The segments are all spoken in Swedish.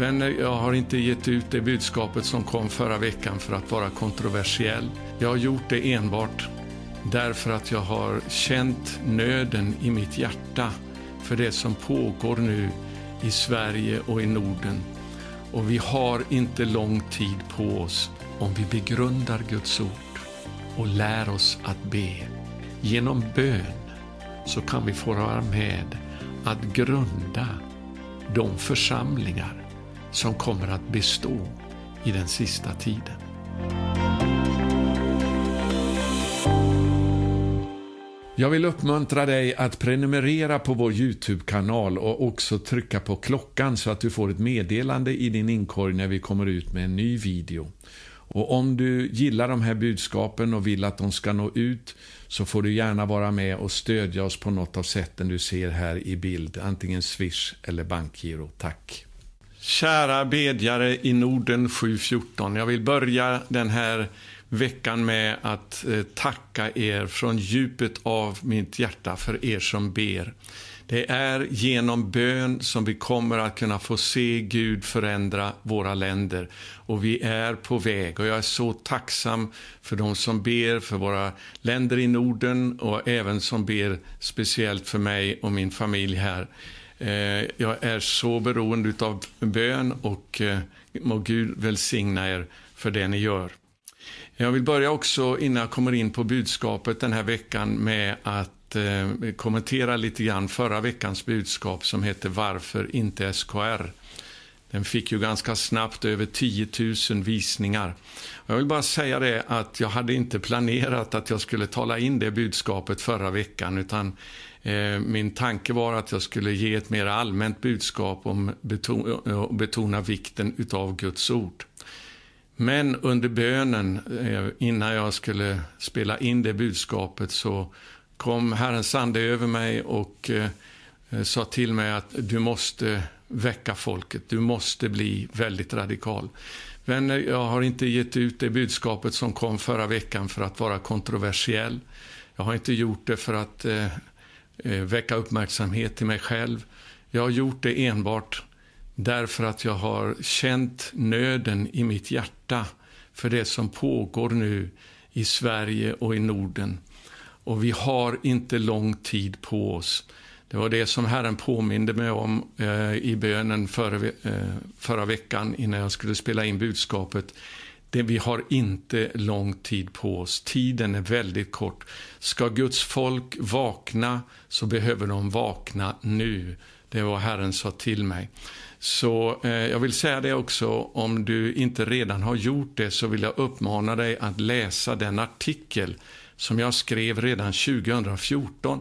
Men jag har inte gett ut det budskapet som kom förra veckan för att vara kontroversiell. Jag har gjort det enbart därför att jag har känt nöden i mitt hjärta för det som pågår nu i Sverige och i Norden. Och vi har inte lång tid på oss om vi begrundar Guds ord och lär oss att be. Genom bön så kan vi få vara med att grunda de församlingar som kommer att bestå i den sista tiden. Jag vill uppmuntra dig att prenumerera på vår Youtube-kanal och också trycka på klockan så att du får ett meddelande i din inkorg när vi kommer ut med en ny video. Och om du gillar de här budskapen och vill att de ska nå ut så får du gärna vara med och stödja oss på något av sätten du ser här i bild, antingen Swish eller bankgiro. Tack! Kära bedjare i Norden 714. Jag vill börja den här veckan med att eh, tacka er från djupet av mitt hjärta för er som ber. Det är genom bön som vi kommer att kunna få se Gud förändra våra länder. Och vi är på väg och jag är så tacksam för de som ber för våra länder i Norden och även som ber speciellt för mig och min familj här. Eh, jag är så beroende av bön och eh, må Gud välsigna er för det ni gör. Jag vill börja också, innan jag kommer in på budskapet den här veckan, med att eh, kommentera lite grann förra veckans budskap som heter Varför inte SKR? Den fick ju ganska snabbt över 10 000 visningar. Jag vill bara säga det att jag hade inte planerat att jag skulle tala in det budskapet förra veckan, utan Eh, min tanke var att jag skulle ge ett mer allmänt budskap om betona, eh, betona vikten utav Guds ord. Men under bönen, eh, innan jag skulle spela in det budskapet, så kom Herrens ande över mig och sa till mig att du måste väcka folket. Du måste bli väldigt radikal. Vänner, jag har inte gett ut det budskapet som kom förra veckan för att vara kontroversiell. Jag har inte gjort det för att eh Eh, väcka uppmärksamhet till mig själv. Jag har gjort det enbart därför att jag har känt nöden i mitt hjärta för det som pågår nu i Sverige och i Norden. Och vi har inte lång tid på oss. Det var det som Herren påminde mig om eh, i bönen förra, eh, förra veckan innan jag skulle spela in budskapet. Det, vi har inte lång tid på oss. Tiden är väldigt kort. Ska Guds folk vakna så behöver de vakna nu. Det var Herren sa till mig. Så eh, jag vill säga det också, om du inte redan har gjort det så vill jag uppmana dig att läsa den artikel som jag skrev redan 2014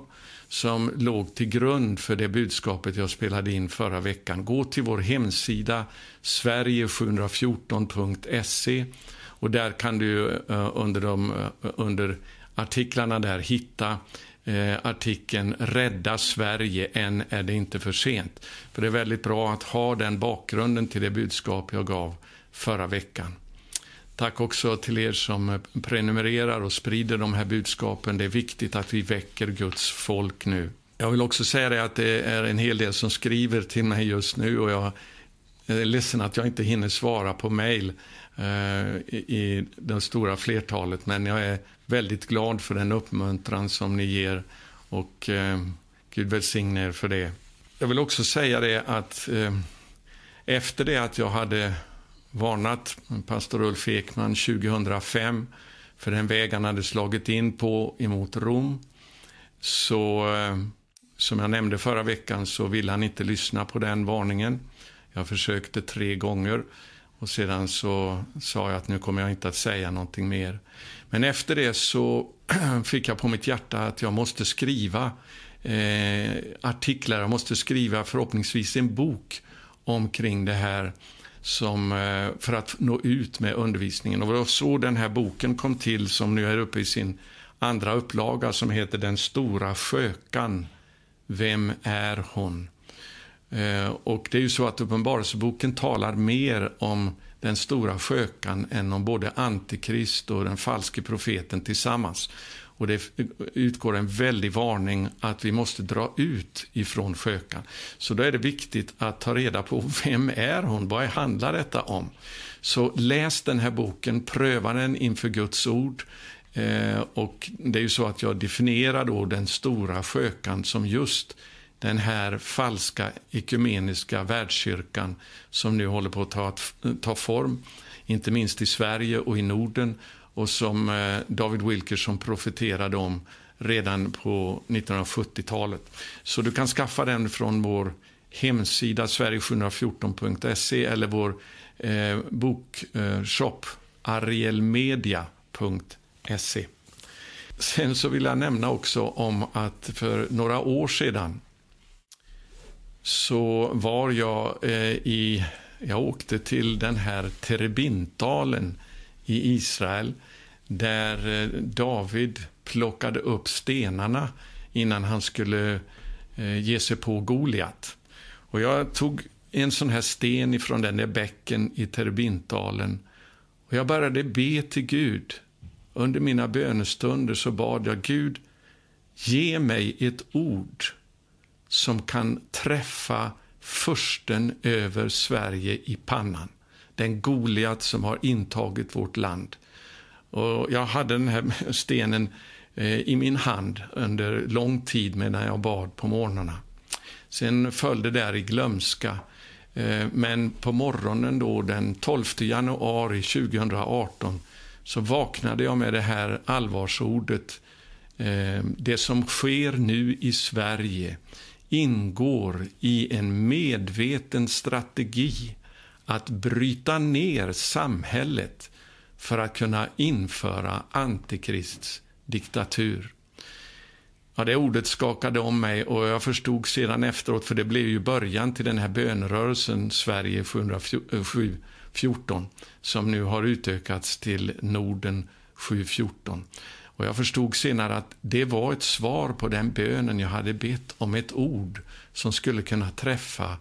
som låg till grund för det budskapet jag spelade in förra veckan. Gå till vår hemsida sverige714.se och där kan du eh, under, de, eh, under artiklarna där hitta eh, artikeln Rädda Sverige, än är det inte för sent. För det är väldigt bra att ha den bakgrunden till det budskap jag gav förra veckan. Tack också till er som prenumererar och sprider de här budskapen. Det är viktigt att vi väcker Guds folk nu. Jag vill också säga det att det är en hel del som skriver till mig just nu och jag är ledsen att jag inte hinner svara på mejl eh, i det stora flertalet, men jag är väldigt glad för den uppmuntran som ni ger och eh, Gud välsigne er för det. Jag vill också säga det att eh, efter det att jag hade varnat pastor Ulf Ekman 2005 för den väg han hade slagit in på emot Rom, så eh, som jag nämnde förra veckan så ville han inte lyssna på den varningen. Jag försökte tre gånger och sedan så sa jag att nu kommer jag inte att säga någonting mer. Men efter det så fick jag på mitt hjärta att jag måste skriva eh, artiklar, jag måste skriva förhoppningsvis en bok omkring det här som, eh, för att nå ut med undervisningen. Och det var så den här boken kom till som nu är uppe i sin andra upplaga som heter Den stora skökan. Vem är hon? Eh, och det är ju så att Uppenbarelseboken talar mer om den stora skökan än om både Antikrist och den falske profeten tillsammans. Och det utgår en väldig varning att vi måste dra ut ifrån skökan. Så då är det viktigt att ta reda på vem är hon? Vad handlar detta om? Så läs den här boken, pröva den inför Guds ord. Eh, och det är ju så att jag definierar då den stora skökan som just den här falska ekumeniska världskyrkan som nu håller på att ta, ta form, inte minst i Sverige och i Norden och som eh, David Wilkerson profeterade om redan på 1970-talet. Så du kan skaffa den från vår hemsida sverige714.se eller vår eh, bokshop eh, arielmedia.se. Sen så vill jag nämna också om att för några år sedan så var jag eh, i, jag åkte till den här Terebintalen i Israel där eh, David plockade upp stenarna innan han skulle eh, ge sig på Goliat. Och jag tog en sån här sten ifrån den där bäcken i Terbintalen och jag började be till Gud. Under mina bönestunder så bad jag Gud, ge mig ett ord som kan träffa försten över Sverige i pannan. Den Goliat som har intagit vårt land. Och jag hade den här stenen eh, i min hand under lång tid medan jag bad på morgnarna. Sen föll det där i glömska. Eh, men på morgonen då, den 12 januari 2018 så vaknade jag med det här allvarsordet. Eh, det som sker nu i Sverige ingår i en medveten strategi att bryta ner samhället för att kunna införa antikrists diktatur. Ja, det ordet skakade om mig och jag förstod sedan efteråt, för det blev ju början till den här bönrörelsen Sverige 714 som nu har utökats till Norden 714. Och jag förstod senare att det var ett svar på den bönen jag hade bett om ett ord som skulle kunna träffa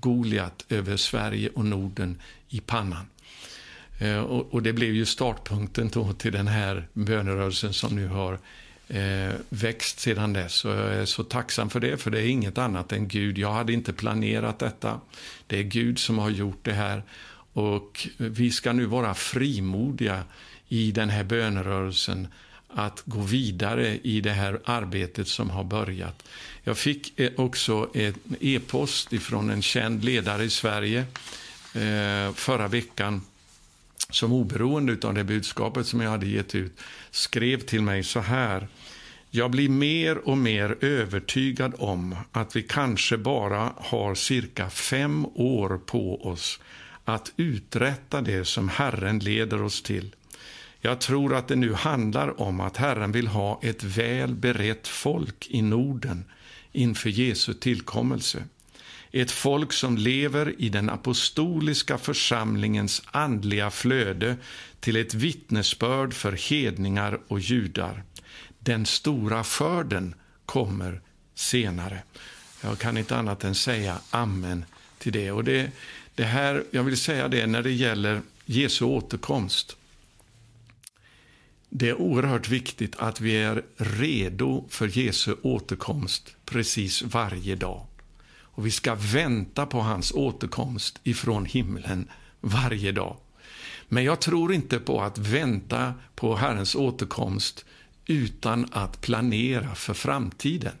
Goliat över Sverige och Norden i pannan. Eh, och, och, det blev ju startpunkten till den här bönerörelsen som nu har eh, växt sedan dess. Och jag är så tacksam för det, för det är inget annat än Gud. Jag hade inte planerat detta. Det är Gud som har gjort det här. Och vi ska nu vara frimodiga i den här bönerörelsen att gå vidare i det här arbetet som har börjat. Jag fick eh, också en e-post från en känd ledare i Sverige eh, förra veckan som oberoende av det budskapet som jag hade gett ut skrev till mig så här. Jag blir mer och mer övertygad om att vi kanske bara har cirka fem år på oss att uträtta det som Herren leder oss till. Jag tror att det nu handlar om att Herren vill ha ett väl berett folk i Norden inför Jesu tillkommelse. Ett folk som lever i den apostoliska församlingens andliga flöde till ett vittnesbörd för hedningar och judar. Den stora skörden kommer senare. Jag kan inte annat än säga amen till det. Och det, det här, jag vill säga det när det gäller Jesu återkomst. Det är oerhört viktigt att vi är redo för Jesu återkomst precis varje dag. Och vi ska vänta på hans återkomst ifrån himlen varje dag. Men jag tror inte på att vänta på Herrens återkomst utan att planera för framtiden.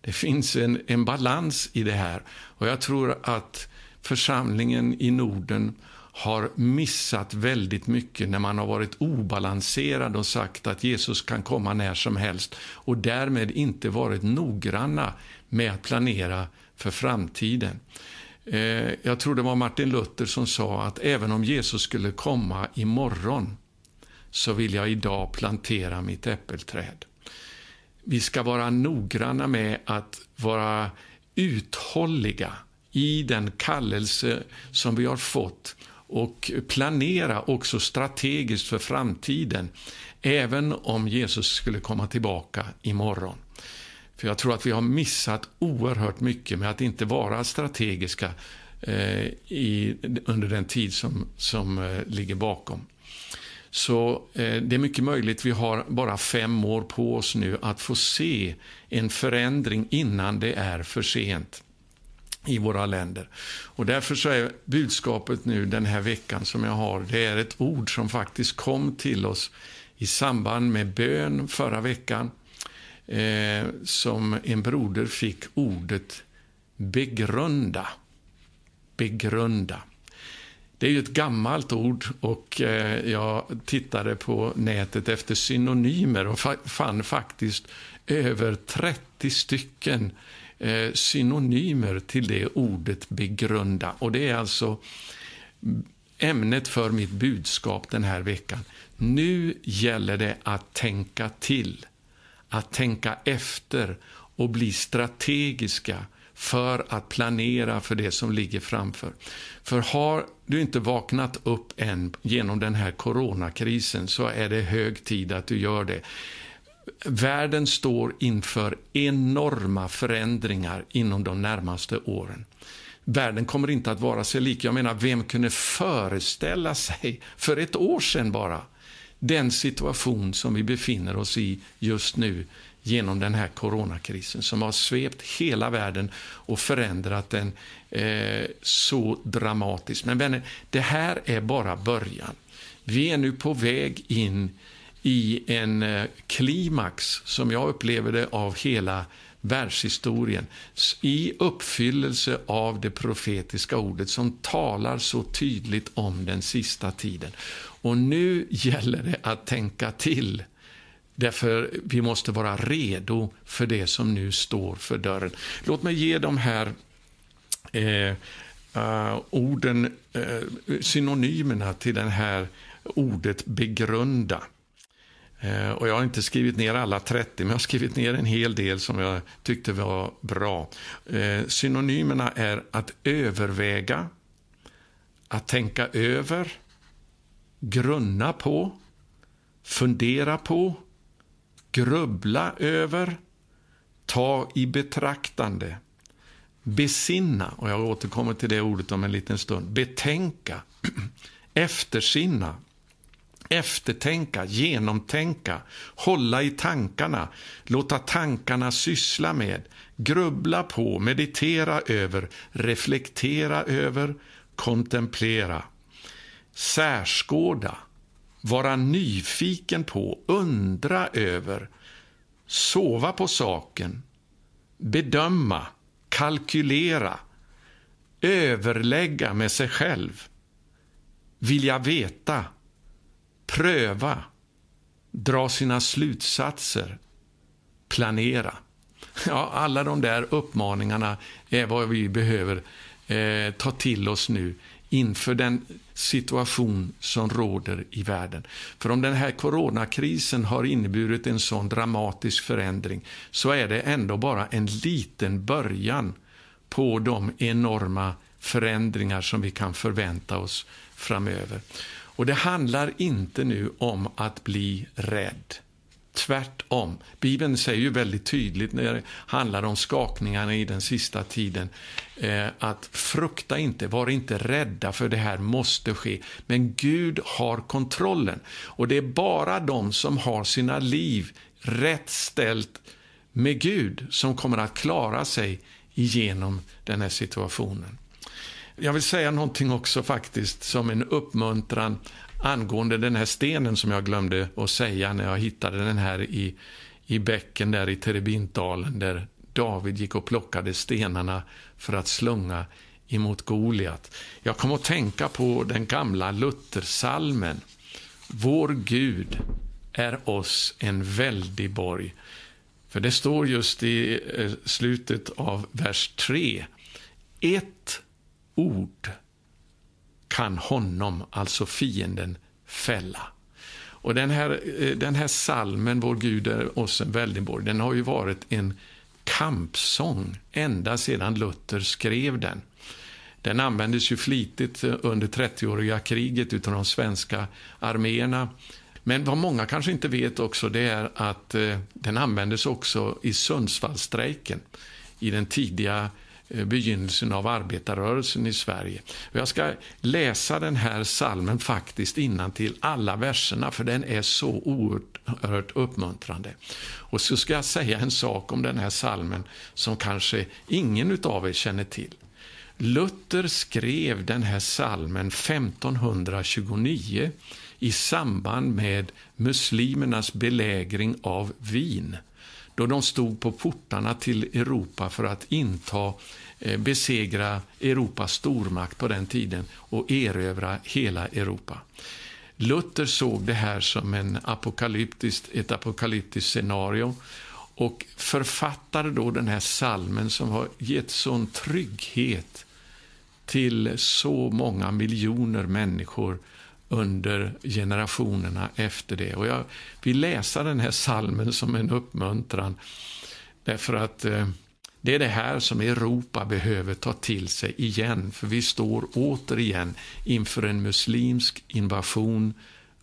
Det finns en, en balans i det här och jag tror att församlingen i Norden har missat väldigt mycket när man har varit obalanserad och sagt att Jesus kan komma när som helst och därmed inte varit noggranna med att planera för framtiden. Eh, jag tror det var Martin Luther som sa att även om Jesus skulle komma imorgon så vill jag idag plantera mitt äppelträd. Vi ska vara noggranna med att vara uthålliga i den kallelse som vi har fått och planera också strategiskt för framtiden, även om Jesus skulle komma tillbaka imorgon. För jag tror att vi har missat oerhört mycket med att inte vara strategiska eh, i, under den tid som, som eh, ligger bakom. Så eh, det är mycket möjligt vi har bara fem år på oss nu att få se en förändring innan det är för sent i våra länder. Och därför så är budskapet nu den här veckan som jag har, det är ett ord som faktiskt kom till oss i samband med bön förra veckan. Eh, som en broder fick ordet begrunda. Begrunda. Det är ju ett gammalt ord och eh, jag tittade på nätet efter synonymer och fann faktiskt över 30 stycken eh, synonymer till det ordet begrunda. Och det är alltså ämnet för mitt budskap den här veckan. Nu gäller det att tänka till, att tänka efter och bli strategiska för att planera för det som ligger framför. För har du inte vaknat upp än genom den här coronakrisen så är det hög tid att du gör det. Världen står inför enorma förändringar inom de närmaste åren. Världen kommer inte att vara sig lik. Jag menar, vem kunde föreställa sig för ett år sedan bara den situation som vi befinner oss i just nu genom den här coronakrisen som har svept hela världen och förändrat den eh, så dramatiskt. Men vänner, det här är bara början. Vi är nu på väg in i en eh, klimax, som jag upplever det, av hela världshistorien i uppfyllelse av det profetiska ordet som talar så tydligt om den sista tiden. Och nu gäller det att tänka till. Därför vi måste vara redo för det som nu står för dörren. Låt mig ge de här eh, uh, orden, uh, synonymerna till det här ordet begrunda. Uh, och jag har inte skrivit ner alla 30, men jag har skrivit ner en hel del som jag tyckte var bra. synonymerna är att överväga, att tänka över, grunna på, fundera på, grubbla över, ta i betraktande, besinna, och jag återkommer till det ordet om en liten stund, betänka, eftersinna, eftertänka, genomtänka, hålla i tankarna, låta tankarna syssla med, grubbla på, meditera över, reflektera över, kontemplera, särskåda, vara nyfiken på, undra över, sova på saken, bedöma, kalkylera, överlägga med sig själv, vilja veta, pröva, dra sina slutsatser, planera. Ja, alla de där uppmaningarna är vad vi behöver eh, ta till oss nu inför den situation som råder i världen. För om den här coronakrisen har inneburit en sån dramatisk förändring så är det ändå bara en liten början på de enorma förändringar som vi kan förvänta oss framöver. Och det handlar inte nu om att bli rädd. Tvärtom. Bibeln säger ju väldigt tydligt när det handlar om skakningarna i den sista tiden eh, att frukta inte, var inte rädda för det här måste ske. Men Gud har kontrollen och det är bara de som har sina liv rätt ställt med Gud som kommer att klara sig igenom den här situationen. Jag vill säga någonting också faktiskt som en uppmuntran angående den här stenen som jag glömde att säga när jag hittade den här i, i bäcken där i Terebintdalen där David gick och plockade stenarna för att slunga emot Goliat. Jag kom att tänka på den gamla Luthersalmen. Vår Gud är oss en väldig borg. För det står just i eh, slutet av vers 3. Ett ord kan honom, alltså fienden, fälla. Och den här, eh, den här salmen, Vår Gud är oss en väldig borg, den har ju varit en kampsång ända sedan Luther skrev den. Den användes ju flitigt eh, under 30-åriga kriget utav de svenska arméerna. Men vad många kanske inte vet också, det är att eh, den användes också i Sundsvallstrejken i den tidiga Eh, begynnelsen av arbetarrörelsen i Sverige. Jag ska läsa den här salmen faktiskt innan till alla verserna, för den är så oerhört uppmuntrande. Och så ska jag säga en sak om den här salmen som kanske ingen av er känner till. Luther skrev den här salmen 1529 i samband med muslimernas belägring av Wien då de stod på portarna till Europa för att inta, eh, besegra Europas stormakt på den tiden och erövra hela Europa. Luther såg det här som en apokalyptiskt, ett apokalyptiskt scenario och författade då den här salmen som har gett sån trygghet till så många miljoner människor under generationerna efter det. Och jag vill läsa den här salmen som en uppmuntran, därför att eh, det är det här som Europa behöver ta till sig igen, för vi står återigen inför en muslimsk invasion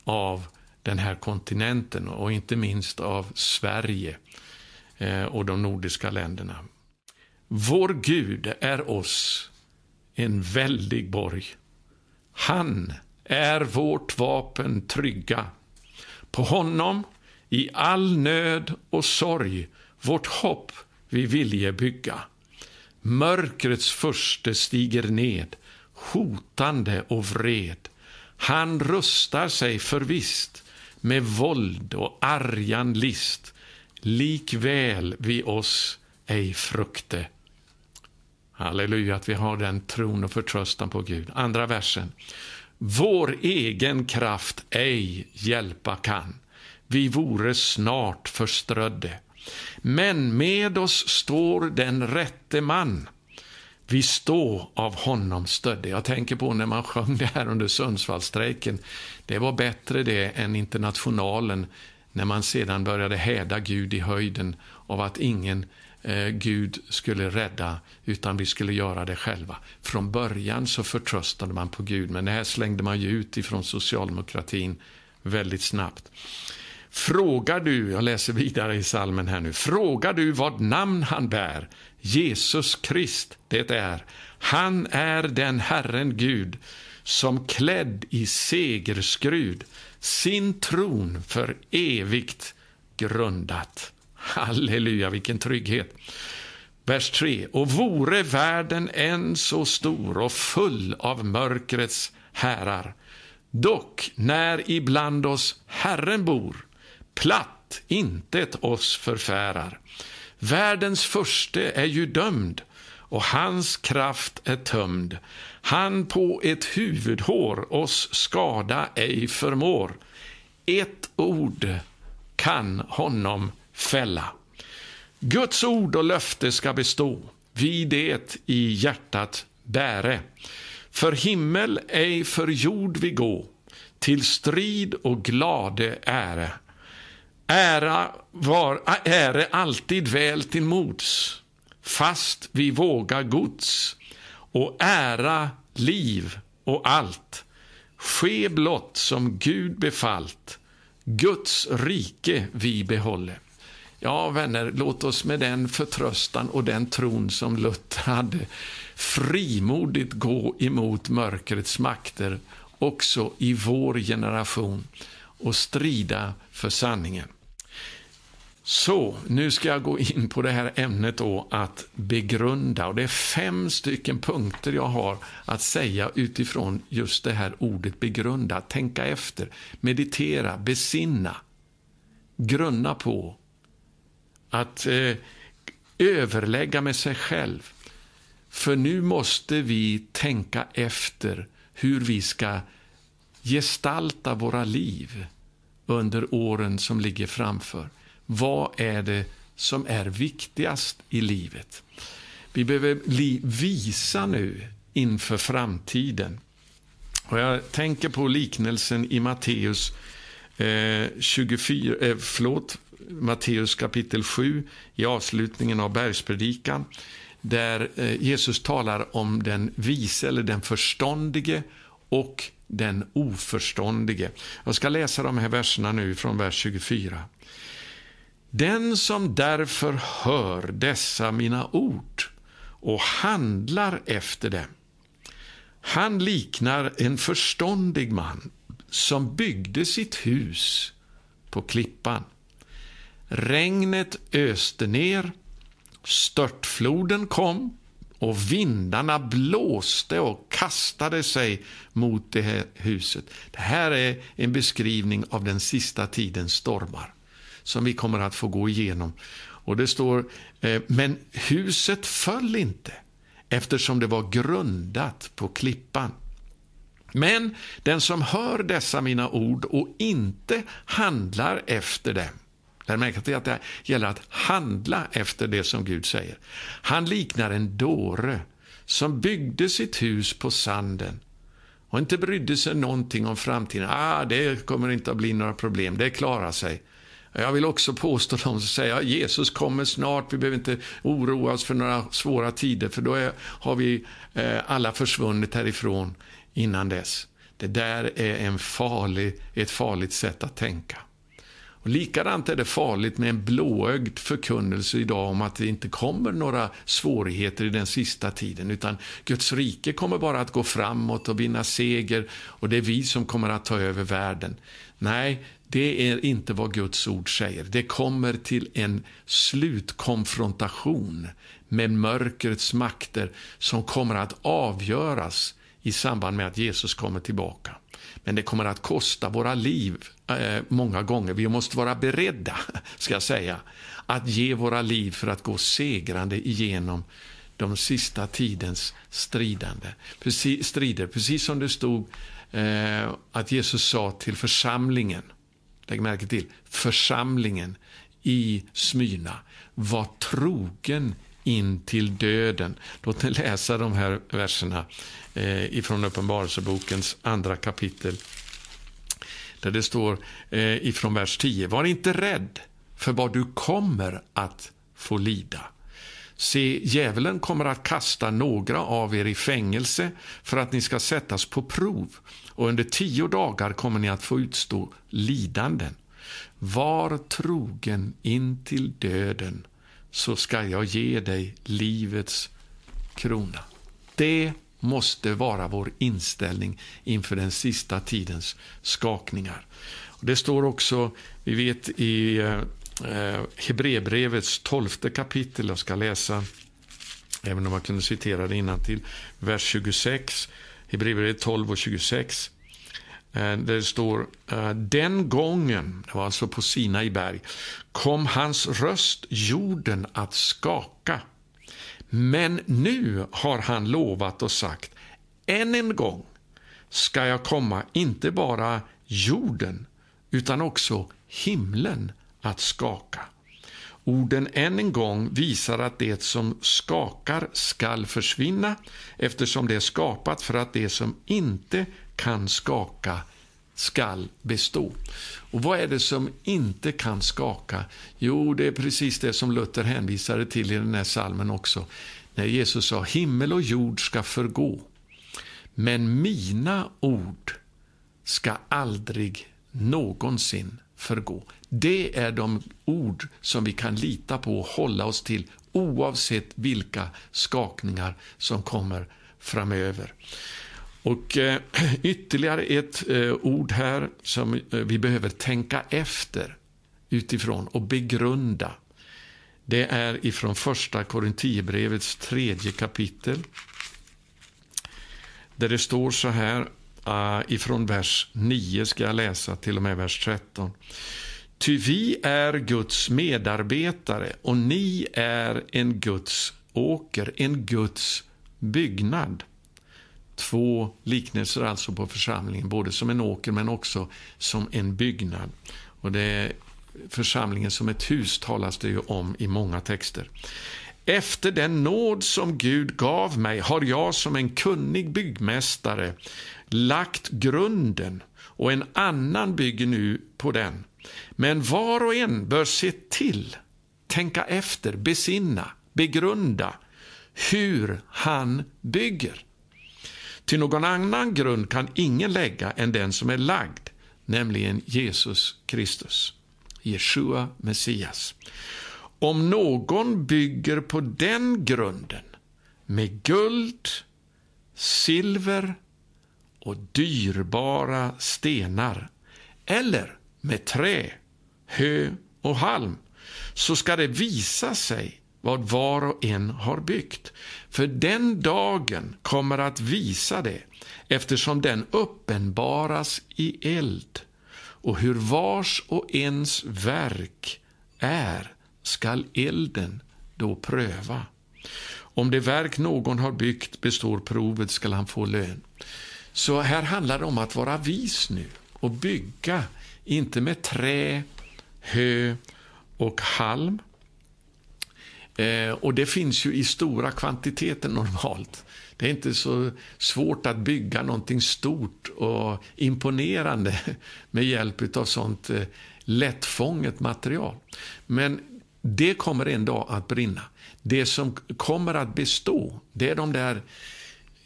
av den här kontinenten och inte minst av Sverige eh, och de nordiska länderna. Vår Gud är oss en väldig borg. Han är vårt vapen trygga. På honom, i all nöd och sorg, vårt hopp vi vilje bygga. Mörkrets förste stiger ned, hotande och vred. Han rustar sig förvisst med våld och argan list. Likväl vi oss ej frukte. Halleluja, att vi har den tron och förtröstan på Gud. Andra versen vår egen kraft ej hjälpa kan. Vi vore snart förströdde. Men med oss står den rätte man. Vi stå av honom stödde. Jag tänker på när man sjöng det här under Sundsvallstrejken. Det var bättre det än Internationalen när man sedan började häda Gud i höjden av att ingen eh, Gud skulle rädda, utan vi skulle göra det själva. Från början så förtröstade man på Gud, men det här slängde man ju ut ifrån socialdemokratin väldigt snabbt. Frågar du, jag läser vidare i salmen här nu, frågar du vad namn han bär? Jesus Krist det är. Han är den Herren Gud som klädd i segerskrud sin tron för evigt grundat. Halleluja, vilken trygghet. Vers 3. Och vore världen än så stor och full av mörkrets härar, dock när ibland oss Herren bor, platt intet oss förfärar. Världens förste är ju dömd och hans kraft är tömd. Han på ett huvudhår oss skada ej förmår. Ett ord kan honom fälla. Guds ord och löfte ska bestå, vi det i hjärtat bäre. För himmel ej för jord vi gå, till strid och glade äre. Ära var äre alltid väl till mods, fast vi våga gods, och ära, liv och allt. Ske blott som Gud befallt, Guds rike vi behåller. Ja, vänner, låt oss med den förtröstan och den tron som Luther hade frimodigt gå emot mörkrets makter också i vår generation och strida för sanningen. Så, nu ska jag gå in på det här ämnet då att begrunda. Och Det är fem stycken punkter jag har att säga utifrån just det här ordet begrunda. Tänka efter, meditera, besinna, grunna på att eh, överlägga med sig själv. För nu måste vi tänka efter hur vi ska gestalta våra liv under åren som ligger framför. Vad är det som är viktigast i livet? Vi behöver li visa nu inför framtiden. Och jag tänker på liknelsen i Matteus eh, 24, eh, förlåt, Matteus kapitel 7 i avslutningen av bergspredikan där eh, Jesus talar om den vise eller den förståndige och den oförståndige. Jag ska läsa de här verserna nu från vers 24. Den som därför hör dessa mina ord och handlar efter dem. Han liknar en förståndig man som byggde sitt hus på klippan. Regnet öste ner, störtfloden kom och vindarna blåste och kastade sig mot det här huset. Det här är en beskrivning av den sista tidens stormar som vi kommer att få gå igenom. Och det står, eh, men huset föll inte eftersom det var grundat på klippan. Men den som hör dessa mina ord och inte handlar efter dem Lägg märke till att det gäller att handla efter det som Gud säger. Han liknar en dåre som byggde sitt hus på sanden och inte brydde sig någonting om framtiden. Ah, det kommer inte att bli några problem, det klarar sig. Jag vill också påstå dem som säger att Jesus kommer snart, vi behöver inte oroa oss för några svåra tider, för då är, har vi eh, alla försvunnit härifrån innan dess. Det där är en farlig, ett farligt sätt att tänka. Och likadant är det farligt med en blåögd förkunnelse idag om att det inte kommer några svårigheter i den sista tiden, utan Guds rike kommer bara att gå framåt och vinna seger och det är vi som kommer att ta över världen. Nej, det är inte vad Guds ord säger. Det kommer till en slutkonfrontation med mörkrets makter som kommer att avgöras i samband med att Jesus kommer tillbaka. Men det kommer att kosta våra liv Eh, många gånger. Vi måste vara beredda, ska jag säga, att ge våra liv för att gå segrande igenom de sista tidens stridande, precis, strider. Precis som det stod eh, att Jesus sa till församlingen, lägg märke till, församlingen i Smyrna, var trogen in till döden. Låt mig läsa de här verserna eh, ifrån Uppenbarelsebokens andra kapitel. Där det står eh, ifrån vers 10. Var inte rädd för vad du kommer att få lida. Se, djävulen kommer att kasta några av er i fängelse för att ni ska sättas på prov och under tio dagar kommer ni att få utstå lidanden. Var trogen in till döden så ska jag ge dig livets krona. Det måste vara vår inställning inför den sista tidens skakningar. Det står också, vi vet i eh, Hebreerbrevets tolfte kapitel, jag ska läsa, även om jag kunde citera det till vers 26, Hebreerbrevet 12 och 26. Eh, där det står eh, den gången, det var alltså på Sinai berg, kom hans röst jorden att skaka. Men nu har han lovat och sagt, än en gång ska jag komma inte bara jorden utan också himlen att skaka. Orden än en gång visar att det som skakar skall försvinna eftersom det är skapat för att det som inte kan skaka skall bestå. Och vad är det som inte kan skaka? Jo, det är precis det som Luther hänvisade till i den här salmen också. När Jesus sa himmel och jord ska förgå, men mina ord ska aldrig någonsin förgå. Det är de ord som vi kan lita på och hålla oss till oavsett vilka skakningar som kommer framöver. Och eh, ytterligare ett eh, ord här som eh, vi behöver tänka efter utifrån och begrunda. Det är ifrån första Korinthierbrevets tredje kapitel. Där det står så här, eh, ifrån vers 9 ska jag läsa till och med vers 13. Ty vi är Guds medarbetare och ni är en Guds åker, en Guds byggnad. Två liknelser alltså på församlingen, både som en åker men också som en byggnad. Och det är församlingen som ett hus talas det ju om i många texter. Efter den nåd som Gud gav mig har jag som en kunnig byggmästare lagt grunden och en annan bygger nu på den. Men var och en bör se till, tänka efter, besinna, begrunda hur han bygger. Till någon annan grund kan ingen lägga än den som är lagd, nämligen Jesus Kristus, Jeshua Messias. Om någon bygger på den grunden med guld, silver och dyrbara stenar eller med trä, hö och halm så ska det visa sig vad var och en har byggt. För den dagen kommer att visa det eftersom den uppenbaras i eld och hur vars och ens verk är skall elden då pröva. Om det verk någon har byggt består provet skall han få lön. Så här handlar det om att vara vis nu och bygga, inte med trä, hö och halm. Eh, och det finns ju i stora kvantiteter normalt. Det är inte så svårt att bygga någonting stort och imponerande med hjälp av sånt eh, lättfånget material. Men det kommer en dag att brinna. Det som kommer att bestå, det är de där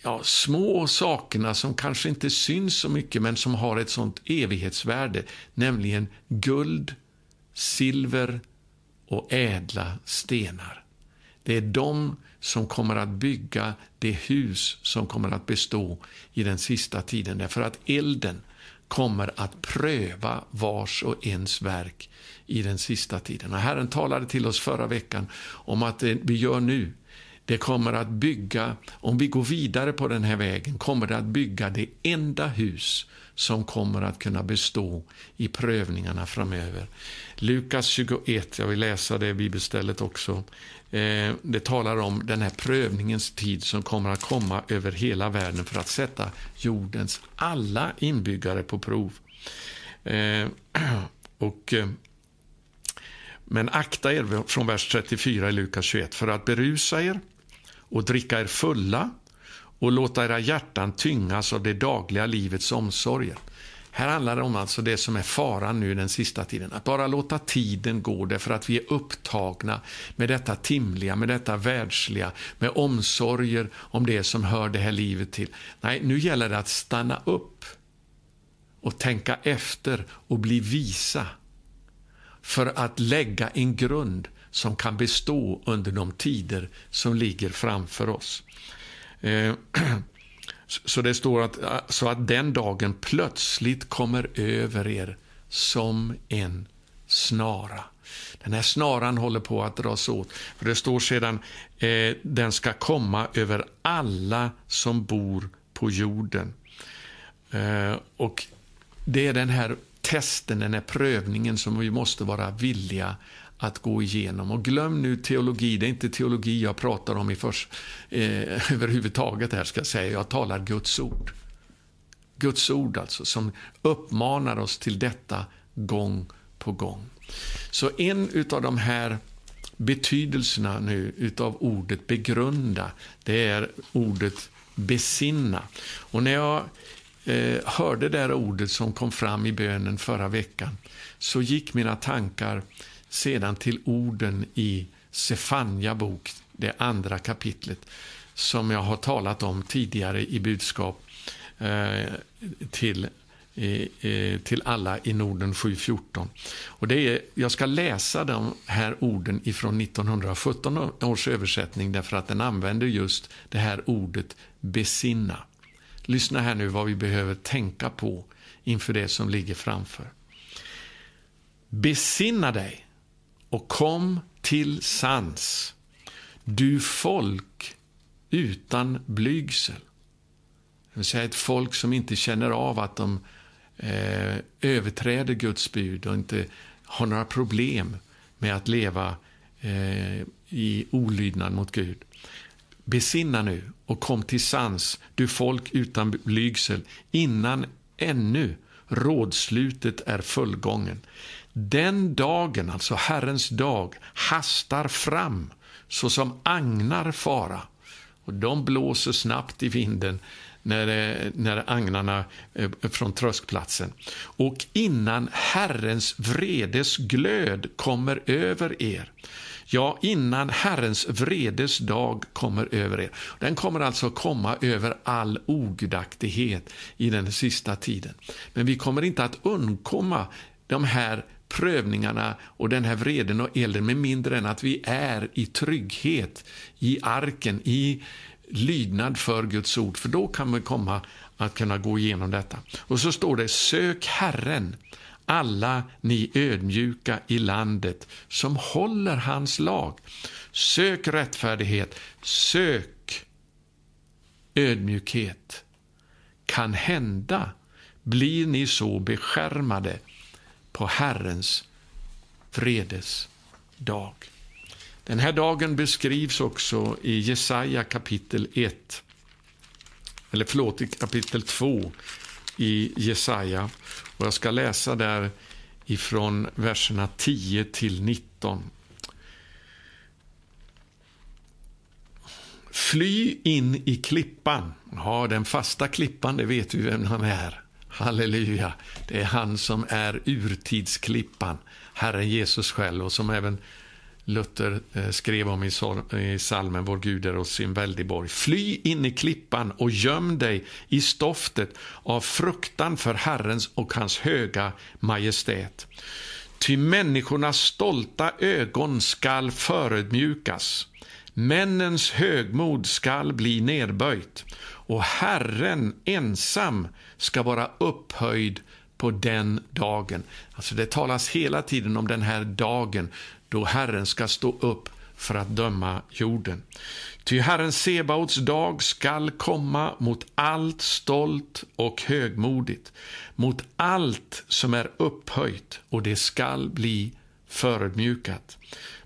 ja, små sakerna som kanske inte syns så mycket men som har ett sånt evighetsvärde, nämligen guld, silver och ädla stenar. Det är de som kommer att bygga det hus som kommer att bestå i den sista tiden, därför att elden kommer att pröva vars och ens verk i den sista tiden. Och Herren talade till oss förra veckan om att det vi gör nu, det kommer att bygga, om vi går vidare på den här vägen, kommer det att bygga det enda hus som kommer att kunna bestå i prövningarna framöver. Lukas 21, jag vill läsa det bibelstället också. Eh, det talar om den här prövningens tid som kommer att komma över hela världen för att sätta jordens alla inbyggare på prov. Eh, och eh, men akta er från vers 34 i Lukas 21 för att berusa er och dricka er fulla och låta era hjärtan tyngas av det dagliga livets omsorger. Här handlar det om alltså det som är faran nu den sista tiden. Att bara låta tiden gå därför att vi är upptagna med detta timliga, med detta världsliga, med omsorger om det som hör det här livet till. Nej, nu gäller det att stanna upp och tänka efter och bli visa för att lägga en grund som kan bestå under de tider som ligger framför oss. Eh, så det står att, eh, så att den dagen plötsligt kommer över er som en snara. Den här snaran håller på att dras åt. För Det står sedan eh, den ska komma över alla som bor på jorden. Eh, och Det är den här testen, den här prövningen som vi måste vara villiga att gå igenom. Och glöm nu teologi, det är inte teologi jag pratar om i först, eh, överhuvudtaget här ska jag säga, jag talar Guds ord. Guds ord alltså, som uppmanar oss till detta gång på gång. Så en av de här betydelserna nu utav ordet begrunda, det är ordet besinna. Och när jag eh, hörde det där ordet som kom fram i bönen förra veckan så gick mina tankar sedan till orden i Sefania bok, det andra kapitlet, som jag har talat om tidigare i budskap eh, till, eh, eh till alla i Norden 7.14. Och det är, jag ska läsa de här orden ifrån 1917 års översättning därför att den använder just det här ordet besinna. Lyssna här nu vad vi behöver tänka på inför det som ligger framför. Besinna dig och kom till sans, du folk utan blygsel. Det vill säga ett folk som inte känner av att de eh, överträder Guds bud och inte har några problem med att leva eh, i olydnad mot Gud. Besinna nu och kom till sans, du folk utan blygsel, innan ännu rådslutet är fullgången. Den dagen, alltså Herrens dag, hastar fram såsom agnar fara. Och de blåser snabbt i vinden när, eh, när agnarna eh, från tröskplatsen. Och innan Herrens vredes glöd kommer över er, ja, innan Herrens vredes dag kommer över er. Den kommer alltså komma över all ogudaktighet i den sista tiden. Men vi kommer inte att undkomma de här prövningarna och den här vreden och elden med mindre än att vi är i trygghet i arken, i lydnad för Guds ord, för då kan vi komma att kunna gå igenom detta. Och så står det, sök Herren, alla ni ödmjuka i landet som håller hans lag. Sök rättfärdighet, sök ödmjukhet. Kan hända blir ni så beskärmade på Herrens vredes dag. Den här dagen beskrivs också i Jesaja kapitel 1, eller förlåt, i kapitel 2 i Jesaja. Och jag ska läsa där ifrån verserna 10 till 19. Fly in i klippan. Ja, den fasta klippan, det vet vi vem han är. Halleluja. Det är han som är urtidsklippan, Herren Jesus själv och som även Luther eh, skrev om i salmen Vår Gud är oss sin väldig Fly in i klippan och göm dig i stoftet av fruktan för Herrens och hans höga majestät. Ty människornas stolta ögon skall förödmjukas. Männens högmod skall bli nedböjt och Herren ensam ska vara upphöjd på den dagen. Alltså det talas hela tiden om den här dagen då Herren ska stå upp för att döma jorden. Ty Herren Sebaots dag skall komma mot allt stolt och högmodigt, mot allt som är upphöjt, och det skall bli förödmjukat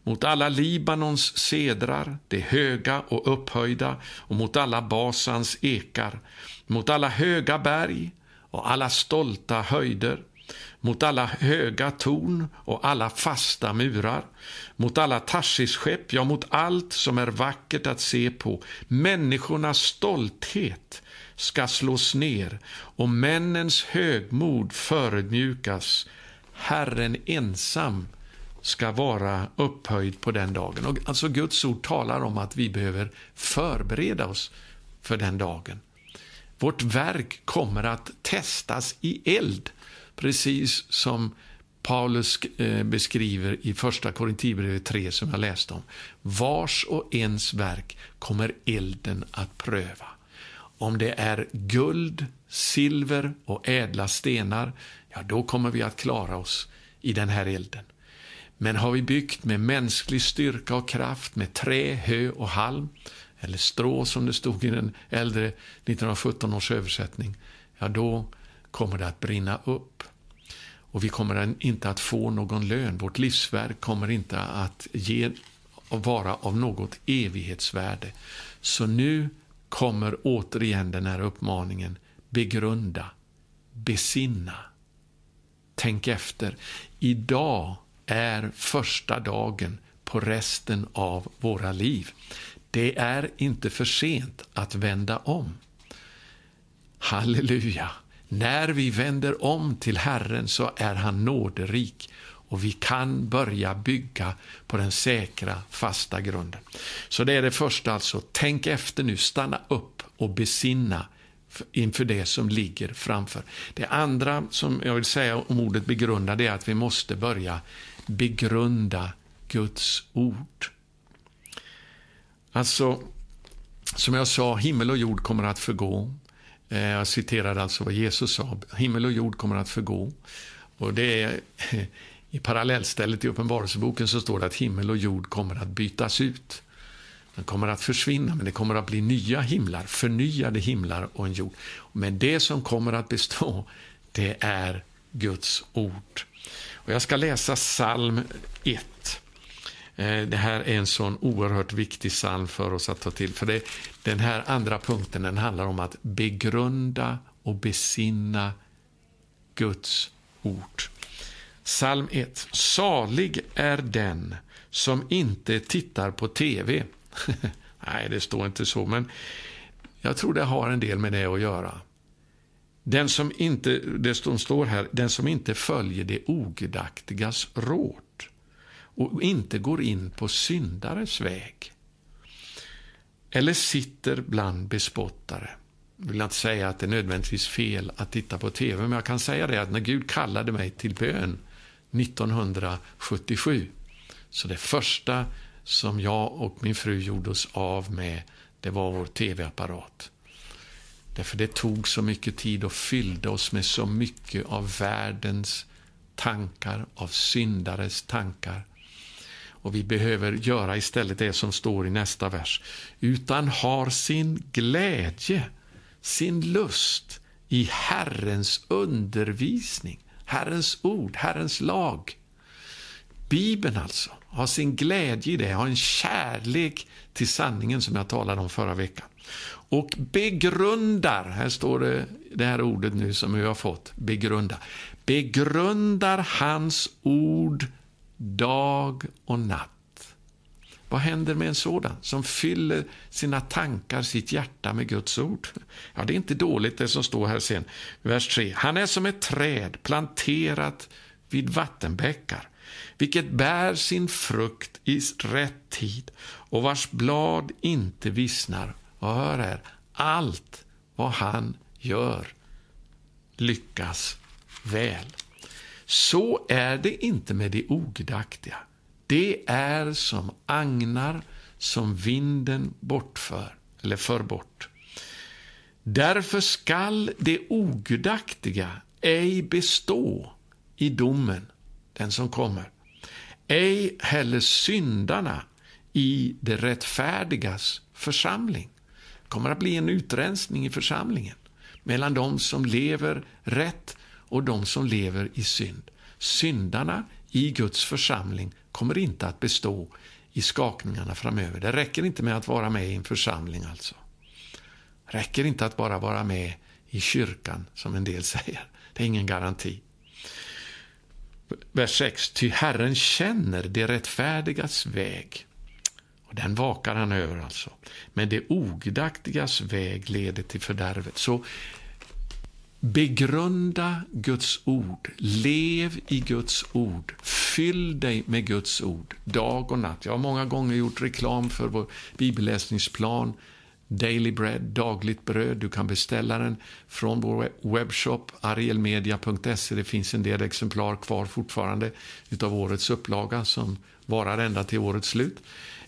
mot alla Libanons sedrar, det höga och upphöjda, och mot alla Basans ekar, mot alla höga berg och alla stolta höjder, mot alla höga torn och alla fasta murar, mot alla Tarsisskepp, ja, mot allt som är vackert att se på. Människornas stolthet ska slås ner och männens högmod förödmjukas. Herren ensam ska vara upphöjd på den dagen. Och alltså Guds ord talar om att vi behöver förbereda oss för den dagen. Vårt verk kommer att testas i eld, precis som Paulus eh, beskriver i första Korinthierbrevet 3 som jag läste om. Vars och ens verk kommer elden att pröva. Om det är guld, silver och ädla stenar, ja, då kommer vi att klara oss i den här elden. Men har vi byggt med mänsklig styrka och kraft, med trä, hö och halm, eller strå som det stod i den äldre 1917 års översättning, ja då kommer det att brinna upp. Och vi kommer inte att få någon lön. Vårt livsverk kommer inte att ge och vara av något evighetsvärde. Så nu kommer återigen den här uppmaningen. Begrunda, besinna, tänk efter. Idag är första dagen på resten av våra liv. Det är inte för sent att vända om. Halleluja! När vi vänder om till Herren så är han nåderik och vi kan börja bygga på den säkra, fasta grunden. Så det är det första alltså. Tänk efter nu, stanna upp och besinna inför det som ligger framför. Det andra som jag vill säga om ordet begrunda, det är att vi måste börja begrunda Guds ord. Alltså, som jag sa, himmel och jord kommer att förgå. Eh, jag citerade alltså vad Jesus sa, himmel och jord kommer att förgå. Och det är, I parallellstället i Uppenbarelseboken så står det att himmel och jord kommer att bytas ut. Den kommer att försvinna, men det kommer att bli nya himlar, förnyade himlar och en jord. Men det som kommer att bestå, det är Guds ord. Och jag ska läsa psalm 1. Eh, det här är en sån oerhört viktig psalm för oss att ta till. För det, Den här andra punkten den handlar om att begrunda och besinna Guds ord. Psalm 1. Salig är den som inte tittar på TV. Nej, det står inte så, men jag tror det har en del med det att göra. Den som inte, det som står här, den som inte följer det ogudaktigas råd och inte går in på syndares väg eller sitter bland bespottare. Jag vill inte säga att det är nödvändigtvis fel att titta på tv, men jag kan säga det att när Gud kallade mig till bön 1977, så det första som jag och min fru gjorde oss av med, det var vår tv-apparat. Därför det tog så mycket tid och fyllde oss med så mycket av världens tankar, av syndares tankar. Och vi behöver göra istället det som står i nästa vers. Utan har sin glädje, sin lust i Herrens undervisning, Herrens ord, Herrens lag. Bibeln alltså, har sin glädje i det, har en kärlek till sanningen som jag talade om förra veckan. Och begrundar, här står det det här ordet nu som vi har fått, begrunda. Begrundar hans ord dag och natt. Vad händer med en sådan som fyller sina tankar, sitt hjärta med Guds ord? Ja, det är inte dåligt det som står här sen, vers 3. Han är som ett träd planterat vid vattenbäckar, vilket bär sin frukt i rätt tid och vars blad inte vissnar. Och hör här, allt vad han gör lyckas väl. Så är det inte med det ogudaktiga. Det är som agnar som vinden bortför, eller för bort. Därför skall det ogudaktiga ej bestå i domen, den som kommer. Ej heller syndarna i det rättfärdigas församling. Det kommer att bli en utrensning i församlingen mellan de som lever rätt och de som lever i synd. Syndarna i Guds församling kommer inte att bestå i skakningarna framöver. Det räcker inte med att vara med i en församling alltså. Det räcker inte att bara vara med i kyrkan, som en del säger. Det är ingen garanti. Vers 6. Ty Herren känner det rättfärdigas väg. Och Den vakar han över alltså. Men det ogudaktigas väg leder till fördärvet. Så Begrunda Guds ord. Lev i Guds ord. Fyll dig med Guds ord dag och natt. Jag har många gånger gjort reklam för vår bibelläsningsplan Daily Bread, dagligt bröd. Du kan beställa den från vår webbshop arielmedia.se. Det finns en del exemplar kvar fortfarande utav årets upplaga som varar ända till årets slut.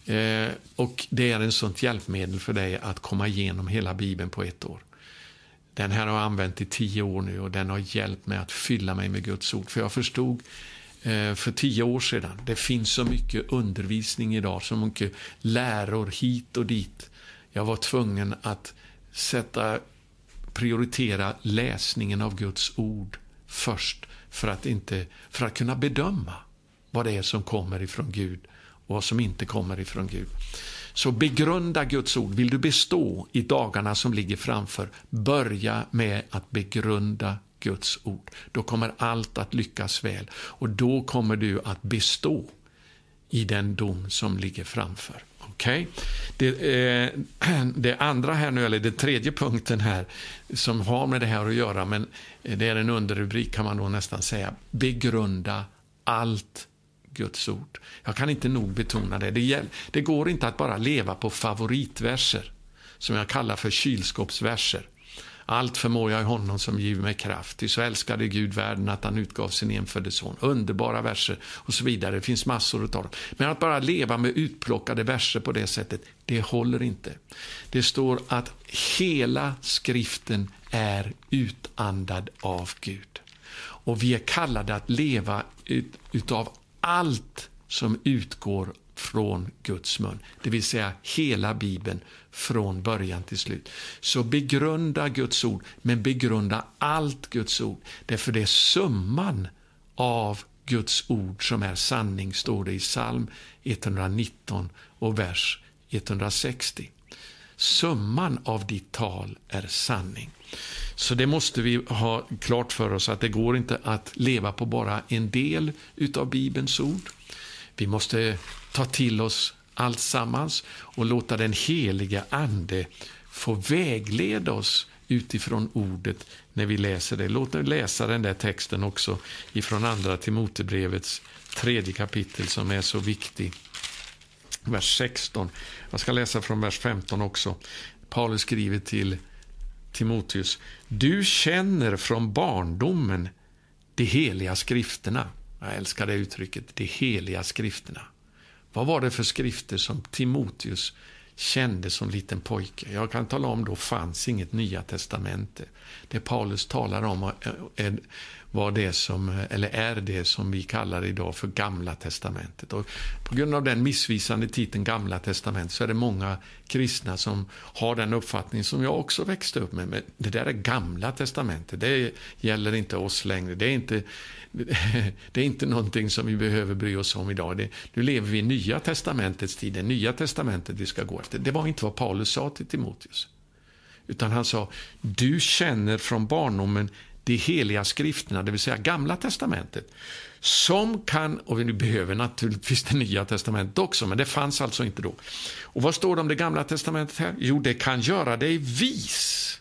Eh, och Det är en sånt hjälpmedel för dig att komma igenom hela Bibeln på ett år. Den här har jag använt i tio år nu och den har hjälpt mig att fylla mig med Guds ord. För jag förstod eh, för tio år sedan, det finns så mycket undervisning idag, så mycket läror hit och dit. Jag var tvungen att sätta, prioritera läsningen av Guds ord först för att, inte, för att kunna bedöma vad det är som kommer ifrån Gud och vad som inte kommer ifrån Gud. Så begrunda Guds ord. Vill du bestå i dagarna som ligger framför, börja med att begrunda Guds ord. Då kommer allt att lyckas väl och då kommer du att bestå i den dom som ligger framför. Okay? Det, eh, det, andra här nu, eller den tredje punkten här, som har med det här att göra, men eh, det är en underrubrik kan man då nästan säga. Begrunda allt Guds ord. Jag kan inte nog betona det. Det, det går inte att bara leva på favoritverser, som jag kallar för kylskåpsverser. Allt förmår jag i honom som giver mig kraft. Ty så älskade Gud världen att han utgav sin enfödde son. Underbara verser och så vidare. Det finns massor av dem. Men att bara leva med utplockade verser på det sättet, det håller inte. Det står att hela skriften är utandad av Gud. Och vi är kallade att leva ut, utav allt som utgår från Guds mun, det vill säga hela Bibeln från början till slut. Så begrunda Guds ord, men begrunda allt Guds ord, därför det är summan av Guds ord som är sanning, står det i psalm 119 och vers 160. Summan av ditt tal är sanning. Så det måste vi ha klart för oss att det går inte att leva på bara en del utav Bibelns ord. Vi måste ta till oss allt sammans och låta den heliga Ande få vägleda oss utifrån ordet när vi läser det. Låt oss läsa den där texten också ifrån Andra Timotebrevets tredje kapitel som är så viktig. Vers 16. Jag ska läsa från vers 15 också. Paulus skriver till Timoteus, du känner från barndomen de heliga skrifterna. Jag älskar det uttrycket, de heliga skrifterna. Vad var det för skrifter som Timoteus kände som liten pojke. Jag kan tala om, då fanns inget nya testamente. Det Paulus talar om var det som, eller är det som vi kallar idag för Gamla testamentet. Och på grund av den missvisande titeln Gamla testamentet så är det många kristna som har den uppfattning som jag också växte upp med. Men det där är Gamla testamentet, det gäller inte oss längre. Det är inte, det är inte någonting som vi behöver bry oss om idag. Det, nu lever vi i Nya testamentets tid, det Nya testamentet vi ska gå efter. Det var inte vad Paulus sa till Timoteus. Utan han sa, du känner från barndomen de heliga skrifterna, det vill säga Gamla testamentet, som kan, och vi behöver naturligtvis det Nya testamentet också, men det fanns alltså inte då. Och vad står det om det Gamla testamentet här? Jo, det kan göra dig vis.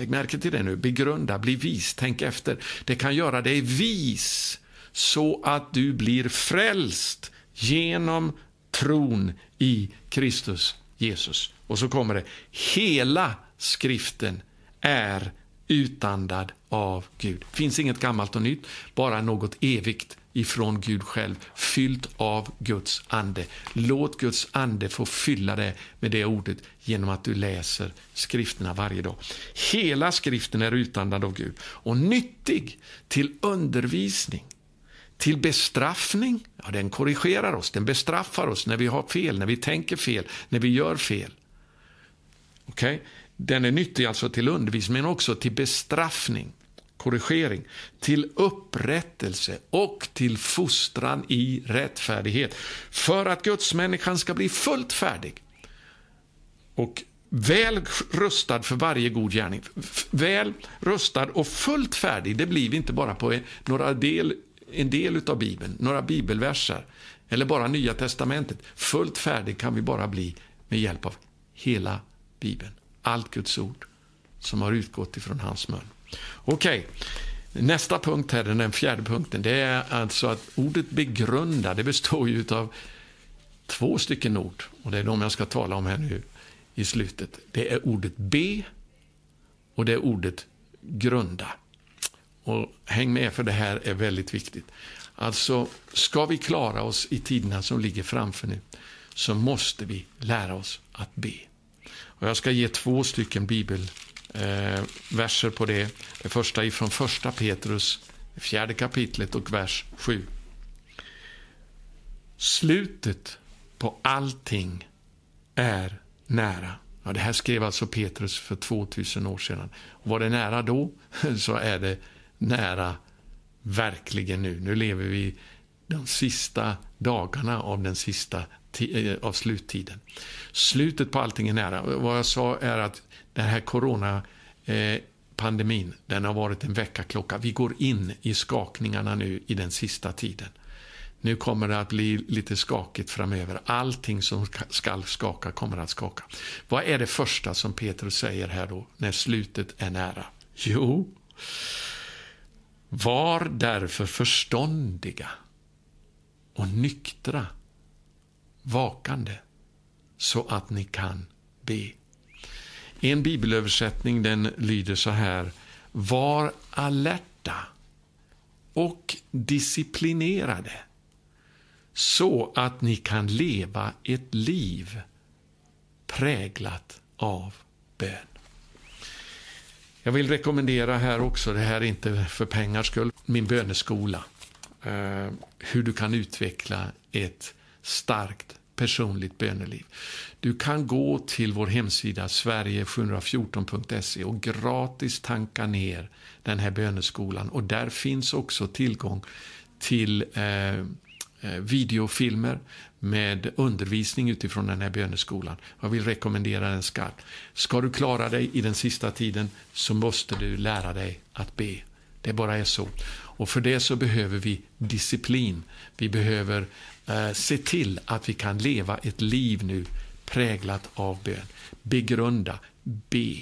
Lägg märke till det nu, begrunda, bli vis, tänk efter. Det kan göra dig vis så att du blir frälst genom tron i Kristus Jesus. Och så kommer det, hela skriften är utandad av Gud. Det finns inget gammalt och nytt, bara något evigt ifrån Gud själv, fyllt av Guds ande. Låt Guds ande få fylla det med det ordet genom att du läser skrifterna varje dag. Hela skriften är utandad av Gud och nyttig till undervisning, till bestraffning. Ja, den korrigerar oss, den bestraffar oss när vi har fel, när vi tänker fel, när vi gör fel. Okay? Den är nyttig alltså till undervisning, men också till bestraffning, korrigering, till upprättelse och till fostran i rättfärdighet. För att gudsmänniskan ska bli fullt färdig och väl rustad för varje god gärning. Väl rustad och fullt färdig, det blir vi inte bara på några del, en del av Bibeln, några bibelverser eller bara Nya testamentet. Fullt färdig kan vi bara bli med hjälp av hela Bibeln allt Guds ord som har utgått ifrån hans mun. Okej, okay. nästa punkt här, den fjärde punkten, det är alltså att ordet begrunda, det består ju av två stycken ord och det är de jag ska tala om här nu i slutet. Det är ordet be och det är ordet grunda. Och häng med för det här är väldigt viktigt. Alltså, ska vi klara oss i tiderna som ligger framför nu så måste vi lära oss att be. Och jag ska ge två stycken bibel eh, på det. Det första är från första Petrus, fjärde kapitlet och vers 7. Slutet på allting är nära. Ja, det här skrev alltså Petrus för 2000 år sedan. Och var det nära då, så är det nära verkligen nu. Nu lever vi de sista dagarna av den sista Eh, av sluttiden. Slutet på allting är nära. Vad jag sa är att den här coronapandemin, eh, den har varit en väckarklocka. Vi går in i skakningarna nu i den sista tiden. Nu kommer det att bli lite skakigt framöver. Allting som skall skaka kommer att skaka. Vad är det första som Petrus säger här då, när slutet är nära? Jo, var därför förståndiga och nyktra vakande så att ni kan be. En bibelöversättning den lyder så här. Var alerta och disciplinerade så att ni kan leva ett liv präglat av bön. Jag vill rekommendera här också, det här är inte för pengars skull, min böneskola. Eh, hur du kan utveckla ett starkt personligt böneliv. Du kan gå till vår hemsida sverige714.se och gratis tanka ner den här böneskolan. Och där finns också tillgång till eh, eh, videofilmer med undervisning utifrån den här böneskolan. Jag vill rekommendera den skarpt. Ska du klara dig i den sista tiden så måste du lära dig att be. Det bara är så. Och för det så behöver vi disciplin. Vi behöver eh, se till att vi kan leva ett liv nu präglat av bön. Begrunda, be.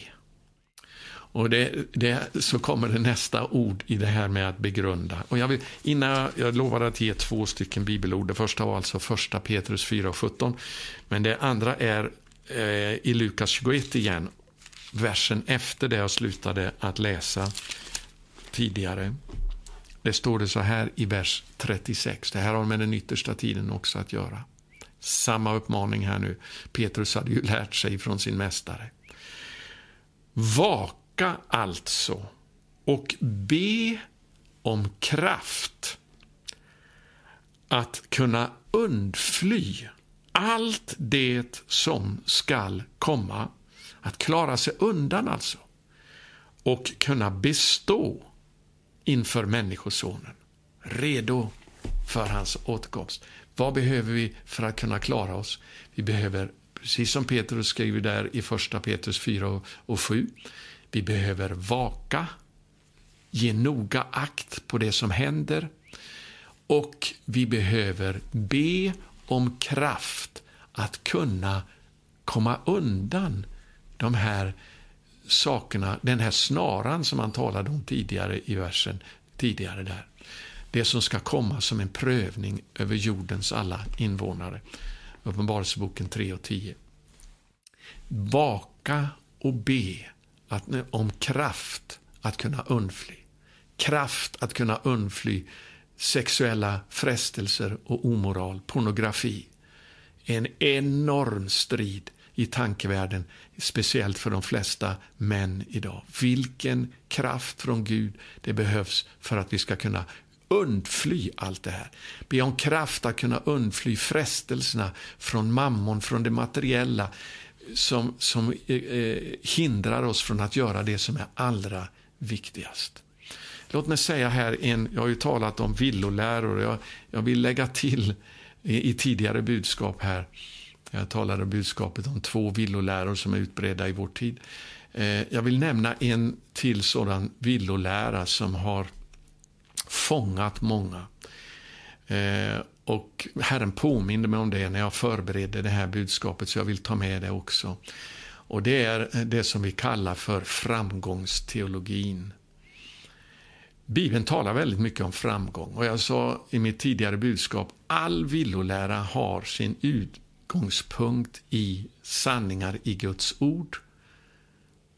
Och det, det, så kommer det nästa ord i det här med att begrunda. Och jag, vill, innan jag lovade att ge två stycken bibelord. Det första var alltså första Petrus 4.17. Men det andra är eh, i Lukas 21 igen. Versen efter det jag slutade att läsa tidigare. Det står det så här i vers 36. Det här har med den yttersta tiden också att göra. Samma uppmaning här nu. Petrus hade ju lärt sig från sin mästare. Vaka alltså och be om kraft att kunna undfly allt det som skall komma. Att klara sig undan alltså. Och kunna bestå inför Människosonen. Redo för hans återkomst. Vad behöver vi för att kunna klara oss? Vi behöver, precis som Petrus skriver där i första Petrus 4 och 7, vi behöver vaka, ge noga akt på det som händer och vi behöver be om kraft att kunna komma undan de här sakerna, den här snaran som han talade om tidigare i versen tidigare där. Det som ska komma som en prövning över jordens alla invånare. Uppenbarelseboken 3 och 10. Vaka och be att, om kraft att kunna undfly. Kraft att kunna undfly sexuella frestelser och omoral, pornografi. En enorm strid i tankevärlden, speciellt för de flesta män idag. Vilken kraft från Gud det behövs för att vi ska kunna undfly allt det här. Be om kraft att kunna undfly frestelserna från mammon, från det materiella som, som eh, eh, hindrar oss från att göra det som är allra viktigast. Låt mig säga här, en, jag har ju talat om villoläror, jag, jag vill lägga till i, i tidigare budskap här, jag talade om budskapet om två villoläror som är utbredda i vår tid. Eh, jag vill nämna en till sådan villolära som har fångat många. Eh, och Herren påminde mig om det när jag förberedde det här budskapet, så jag vill ta med det också. Och Det är det som vi kallar för framgångsteologin. Bibeln talar väldigt mycket om framgång och jag sa i mitt tidigare budskap, all villolära har sin utgångspunkt i sanningar i Guds ord.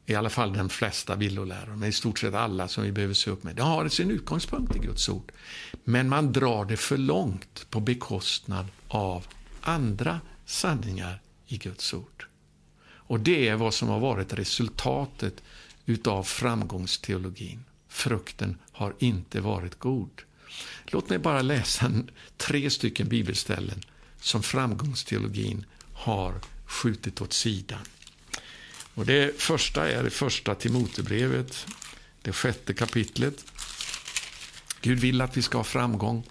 I alla fall de flesta villoläror, men i stort sett alla som vi behöver se upp med. Det har sin utgångspunkt i Guds ord. Men man drar det för långt på bekostnad av andra sanningar i Guds ord. Och det är vad som har varit resultatet utav framgångsteologin. Frukten har inte varit god. Låt mig bara läsa tre stycken bibelställen som framgångsteologin har skjutit åt sidan. Och det första är det första Timotebrevet, det sjätte kapitlet. Gud vill att vi ska ha framgång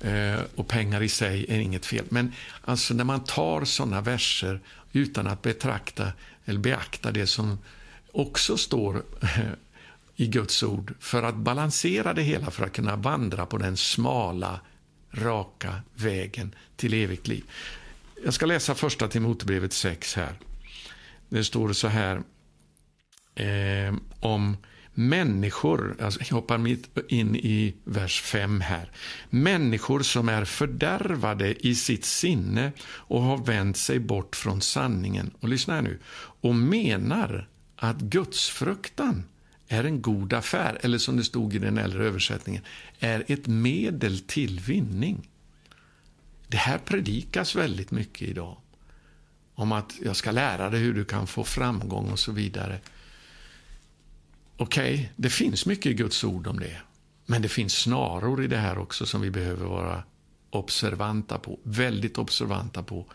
eh, och pengar i sig är inget fel. Men alltså när man tar sådana verser utan att betrakta eller beakta det som också står eh, i Guds ord för att balansera det hela, för att kunna vandra på den smala, raka vägen till evigt liv. Jag ska läsa första Timotebrevet 6 här. Det står så här eh, om människor, alltså jag hoppar mitt in i vers 5 här. Människor som är fördärvade i sitt sinne och har vänt sig bort från sanningen. Och lyssna här nu. Och menar att gudsfruktan är en god affär, eller som det stod i den äldre översättningen, är ett medel till vinning. Det här predikas väldigt mycket idag. Om att jag ska lära dig hur du kan få framgång och så vidare. Okej, okay, det finns mycket i Guds ord om det. Men det finns snaror i det här också som vi behöver vara observanta på. Väldigt observanta på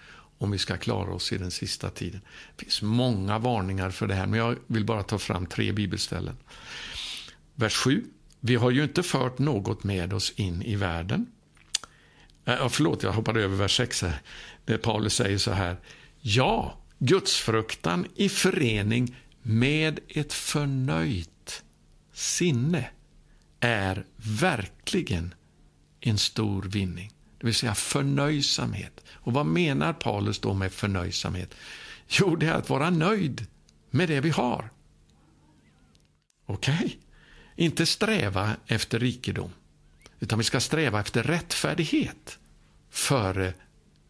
om vi ska klara oss i den sista tiden. Det finns många varningar för det här, men jag vill bara ta fram tre bibelställen. Vers 7. Vi har ju inte fört något med oss in i världen. Äh, förlåt, jag hoppade över vers 6 här. Där Paulus säger så här. Ja, gudsfruktan i förening med ett förnöjt sinne är verkligen en stor vinning. Det vill säga förnöjsamhet. Och vad menar Paulus då med förnöjsamhet? Jo, det är att vara nöjd med det vi har. Okej? Okay? Inte sträva efter rikedom, utan vi ska sträva efter rättfärdighet före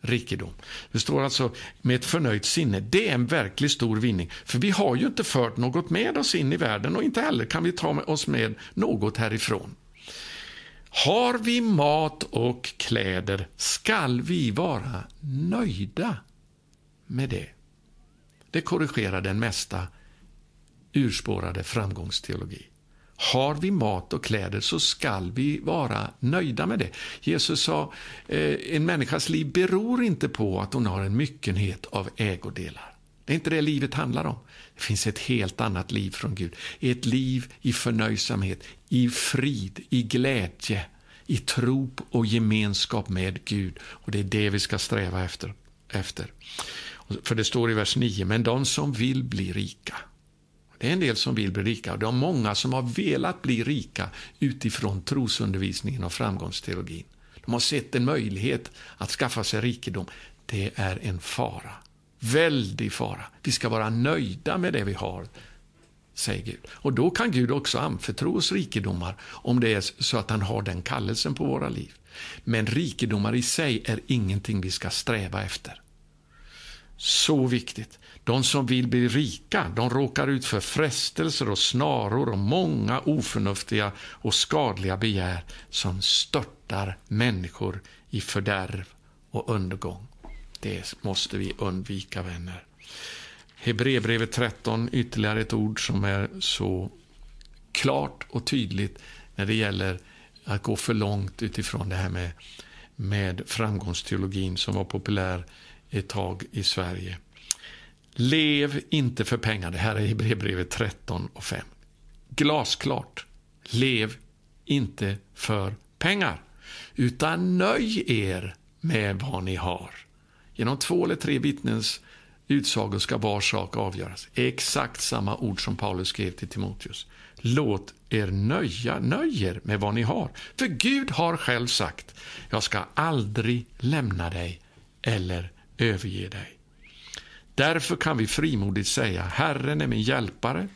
rikedom. Det står alltså med ett förnöjt sinne. Det är en verkligt stor vinning. För vi har ju inte fört något med oss in i världen och inte heller kan vi ta oss med något härifrån. Har vi mat och kläder skall vi vara nöjda med det. Det korrigerar den mesta urspårade framgångsteologi. Har vi mat och kläder så skall vi vara nöjda med det. Jesus sa, eh, en människas liv beror inte på att hon har en myckenhet av ägodelar. Det är inte det livet handlar om. Det finns ett helt annat liv från Gud. Ett liv i förnöjsamhet, i frid, i glädje, i tro och gemenskap med Gud. Och Det är det vi ska sträva efter. efter. För det står i vers 9, men de som vill bli rika. Det är en del som vill bli rika och de många som har velat bli rika utifrån trosundervisningen och framgångsteologin. De har sett en möjlighet att skaffa sig rikedom. Det är en fara. Väldig fara. Vi ska vara nöjda med det vi har, säger Gud. Och då kan Gud också anförtro oss rikedomar om det är så att han har den kallelsen på våra liv. Men rikedomar i sig är ingenting vi ska sträva efter. Så viktigt. De som vill bli rika, de råkar ut för frestelser och snaror och många oförnuftiga och skadliga begär som störtar människor i fördärv och undergång. Det måste vi undvika, vänner. Hebreerbrevet 13, ytterligare ett ord som är så klart och tydligt när det gäller att gå för långt utifrån det här med, med framgångsteologin som var populär ett tag i Sverige. Lev inte för pengar. Det här är Hebreerbrevet 13 och 5. Glasklart. Lev inte för pengar, utan nöj er med vad ni har. Genom två eller tre vittnens utsagor ska var sak avgöras. Exakt samma ord som Paulus skrev till Timoteus. Låt er nöja, nöjer med vad ni har. För Gud har själv sagt, jag ska aldrig lämna dig eller överge dig. Därför kan vi frimodigt säga, Herren är min hjälpare,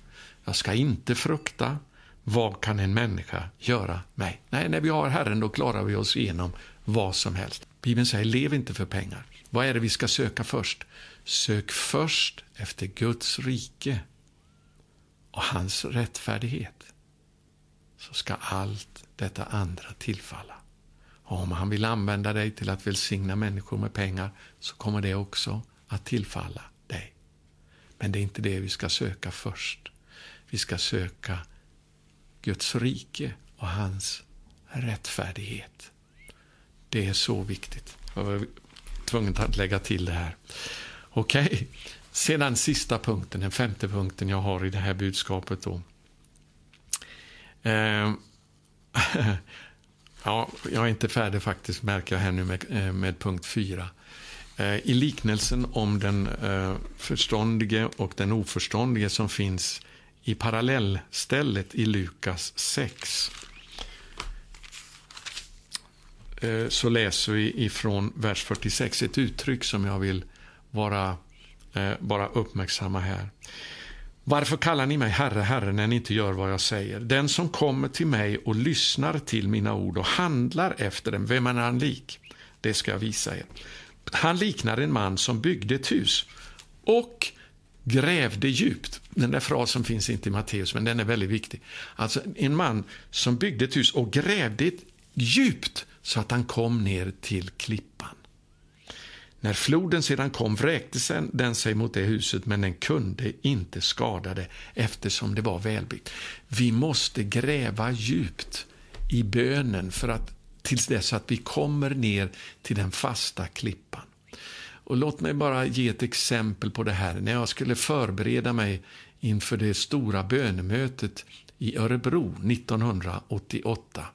jag ska inte frukta, vad kan en människa göra mig? Nej, när vi har Herren då klarar vi oss igenom vad som helst. Bibeln säger, lev inte för pengar. Vad är det vi ska söka först? Sök först efter Guds rike och hans rättfärdighet. Så ska allt detta andra tillfalla. Och om han vill använda dig till att välsigna människor med pengar så kommer det också att tillfalla dig. Men det är inte det vi ska söka först. Vi ska söka Guds rike och hans rättfärdighet. Det är så viktigt. Jag var tvungen att lägga till det här. Okej, okay. sedan sista punkten, den femte punkten jag har i det här budskapet. Då. Eh, ja, jag är inte färdig faktiskt, märker jag här nu med, eh, med punkt fyra. Eh, I liknelsen om den eh, förståndige och den oförståndige som finns i parallellstället i Lukas 6 Eh, så läser vi ifrån vers 46 ett uttryck som jag vill vara, eh, bara uppmärksamma här. Varför kallar ni mig Herre, Herre när ni inte gör vad jag säger? Den som kommer till mig och lyssnar till mina ord och handlar efter dem, vem är han lik? Det ska jag visa er. Han liknar en man som byggde ett hus och grävde djupt. Den där frasen finns inte i Matteus, men den är väldigt viktig. Alltså en man som byggde ett hus och grävde djupt så att han kom ner till klippan. När floden sedan kom vräkte den sig mot det huset, men den kunde inte skada det eftersom det var välbyggt. Vi måste gräva djupt i bönen för att tills dess att vi kommer ner till den fasta klippan. Och Låt mig bara ge ett exempel på det här. När jag skulle förbereda mig inför det stora bönemötet i Örebro 1988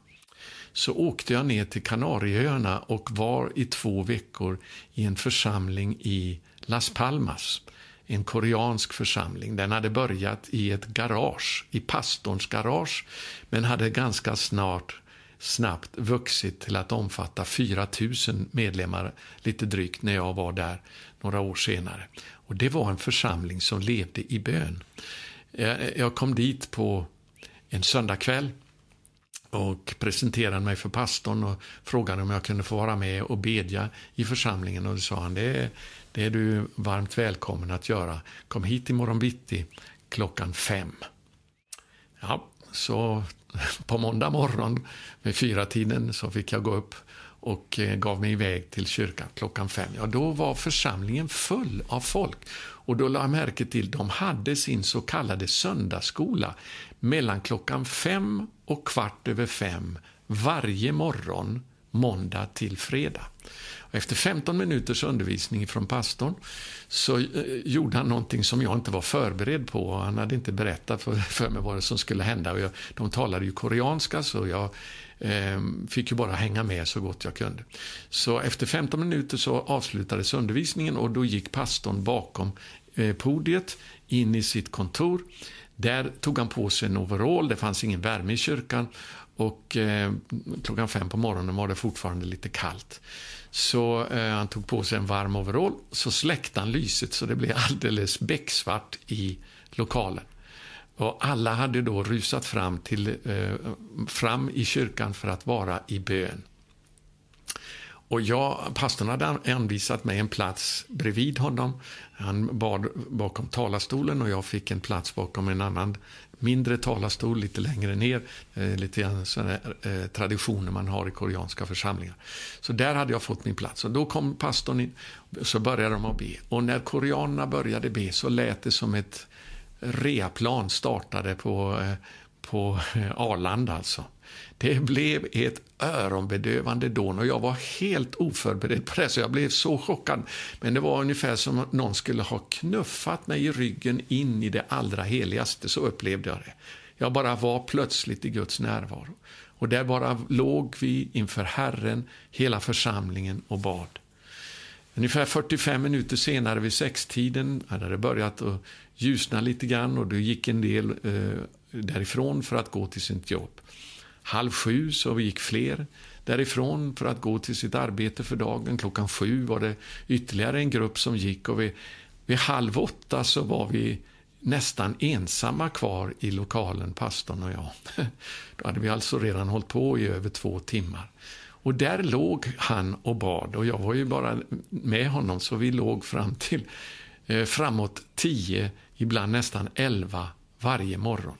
så åkte jag ner till Kanarieöarna och var i två veckor i en församling i Las Palmas. En koreansk församling. Den hade börjat i ett garage, i pastorns garage, men hade ganska snart snabbt vuxit till att omfatta 4 000 medlemmar, lite drygt, när jag var där några år senare. Och Det var en församling som levde i bön. Jag kom dit på en söndagkväll och presenterade mig för pastorn och frågade om jag kunde få vara med och bedja i församlingen. Och då sa han, det är, det är du varmt välkommen att göra. Kom hit imorgon bitti klockan fem. Ja, så på måndag morgon vid fyra tiden så fick jag gå upp och eh, gav mig iväg till kyrkan klockan fem. Ja, då var församlingen full av folk. Och då lade jag märke till, de hade sin så kallade söndagsskola mellan klockan fem och kvart över fem varje morgon, måndag till fredag. Och efter 15 minuters undervisning från pastorn så eh, gjorde han någonting som jag inte var förberedd på. Han hade inte berättat för, för mig vad som skulle hända. Och jag, de talade ju koreanska så jag eh, fick ju bara hänga med så gott jag kunde. Så efter 15 minuter så avslutades undervisningen och då gick pastorn bakom eh, podiet in i sitt kontor. Där tog han på sig en overall, det fanns ingen värme i kyrkan och eh, klockan fem på morgonen var det fortfarande lite kallt. Så eh, han tog på sig en varm overall, så släckte han lyset så det blev alldeles becksvart i lokalen. Och alla hade då rusat fram, till, eh, fram i kyrkan för att vara i bön. Och jag, pastorn hade anvisat mig en plats bredvid honom. Han bad bakom talarstolen och jag fick en plats bakom en annan mindre talarstol lite längre ner. Eh, lite grann sådana eh, traditioner man har i koreanska församlingar. Så där hade jag fått min plats. Och då kom pastorn in, och så började de att be. Och när koreanerna började be så lät det som ett reaplan startade på, eh, på eh, Arlanda alltså. Det blev ett öronbedövande dån och jag var helt oförberedd på det, så jag blev så chockad. Men det var ungefär som om någon skulle ha knuffat mig i ryggen in i det allra heligaste, så upplevde jag det. Jag bara var plötsligt i Guds närvaro. Och där bara låg vi inför Herren, hela församlingen och bad. Ungefär 45 minuter senare vid sextiden hade det börjat att ljusna lite grann och det gick en del eh, därifrån för att gå till sitt jobb. Halv sju så gick fler därifrån för att gå till sitt arbete för dagen. Klockan sju var det ytterligare en grupp som gick och vid, vid halv åtta så var vi nästan ensamma kvar i lokalen, pastorn och jag. Då hade vi alltså redan hållit på i över två timmar. Och där låg han och bad och jag var ju bara med honom så vi låg fram till eh, framåt tio, ibland nästan elva varje morgon.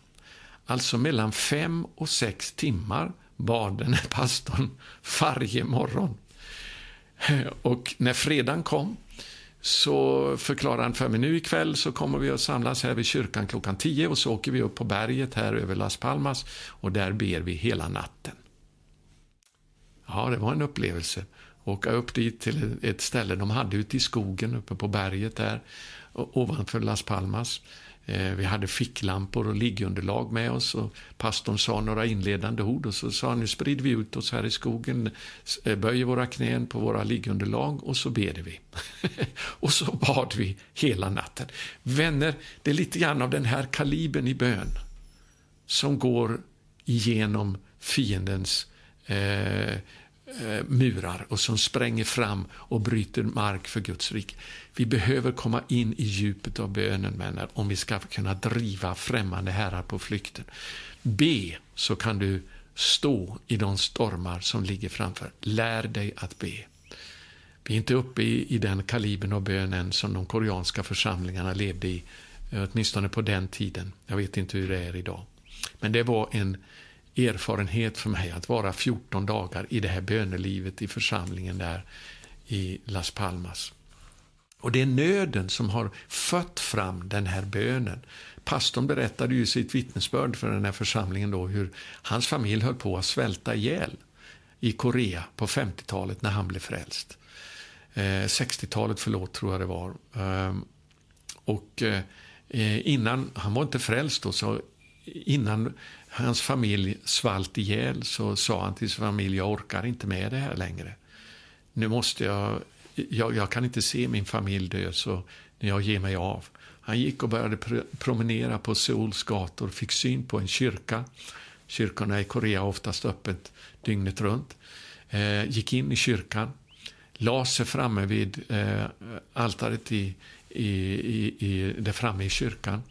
Alltså mellan fem och sex timmar bad den här pastorn varje morgon. Och när fredagen kom så förklarade han för mig nu ikväll så kommer vi att samlas här vid kyrkan klockan tio och så åker vi upp på berget här över Las Palmas och där ber vi hela natten. Ja, det var en upplevelse. Åka upp dit till ett ställe de hade ute i skogen uppe på berget där ovanför Las Palmas. Eh, vi hade ficklampor och liggunderlag med oss och pastorn sa några inledande ord och så sa han nu sprider vi ut oss här i skogen, eh, böjer våra knän på våra liggunderlag och så ber vi. och så bad vi hela natten. Vänner, det är lite grann av den här kalibern i bön som går igenom fiendens eh, Eh, murar och som spränger fram och bryter mark för Guds rike. Vi behöver komma in i djupet av bönen, vänner, om vi ska kunna driva främmande herrar på flykten. Be, så kan du stå i de stormar som ligger framför. Lär dig att be. Vi är inte uppe i, i den kalibern av bönen som de koreanska församlingarna levde i, eh, åtminstone på den tiden. Jag vet inte hur det är idag. Men det var en erfarenhet för mig att vara 14 dagar i det här bönelivet i församlingen där i Las Palmas. Och det är nöden som har fött fram den här bönen. Pastorn berättade ju sitt vittnesbörd för den här församlingen då hur hans familj höll på att svälta ihjäl i Korea på 50-talet när han blev frälst. Eh, 60-talet, förlåt, tror jag det var. Eh, och eh, innan, han var inte frälst då, så innan hans familj svalt ihjäl så sa han till sin familj, jag orkar inte med det här längre. Nu måste jag, jag, jag kan inte se min familj dö så jag ger mig av. Han gick och började promenera på Seouls gator, fick syn på en kyrka. Kyrkorna i Korea är oftast öppet dygnet runt. Eh, gick in i kyrkan, la sig framme vid eh, altaret i, i, i, i, där framme i kyrkan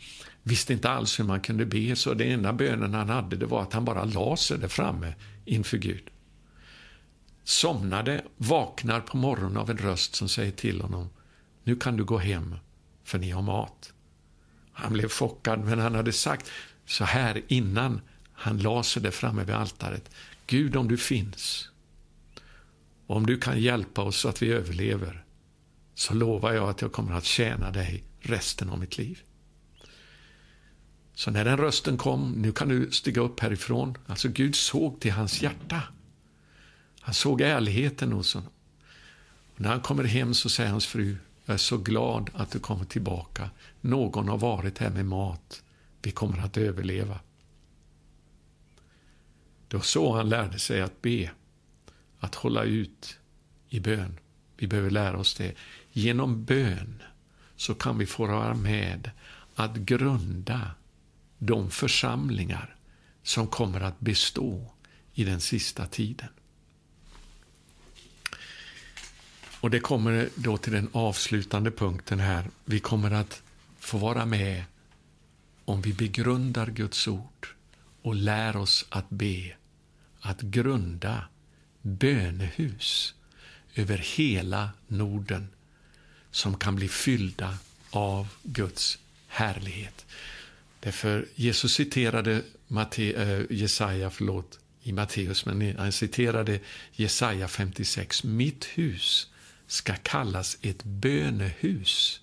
visste inte alls hur man kunde be, så den enda bönen han hade det var att han bara la sig där framme inför Gud. Somnade, vaknar på morgonen av en röst som säger till honom Nu kan du gå hem, för ni har mat. Han blev chockad, men han hade sagt så här innan Han la sig där framme vid altaret. Gud, om du finns, och om du kan hjälpa oss så att vi överlever, så lovar jag att jag kommer att tjäna dig resten av mitt liv. Så när den rösten kom, nu kan du stiga upp härifrån. Alltså Gud såg till hans hjärta. Han såg ärligheten hos honom. Och när han kommer hem så säger hans fru, jag är så glad att du kommer tillbaka. Någon har varit här med mat. Vi kommer att överleva. Det var så han lärde sig att be, att hålla ut i bön. Vi behöver lära oss det. Genom bön så kan vi få vara med att grunda de församlingar som kommer att bestå i den sista tiden. Och det kommer då till den avslutande punkten här. Vi kommer att få vara med om vi begrundar Guds ord och lär oss att be, att grunda bönehus över hela Norden som kan bli fyllda av Guds härlighet. Därför Jesus citerade Matte, äh, eh, Jesaja, förlåt, i Matteus, men han citerade Jesaja 56. Mitt hus ska kallas ett bönehus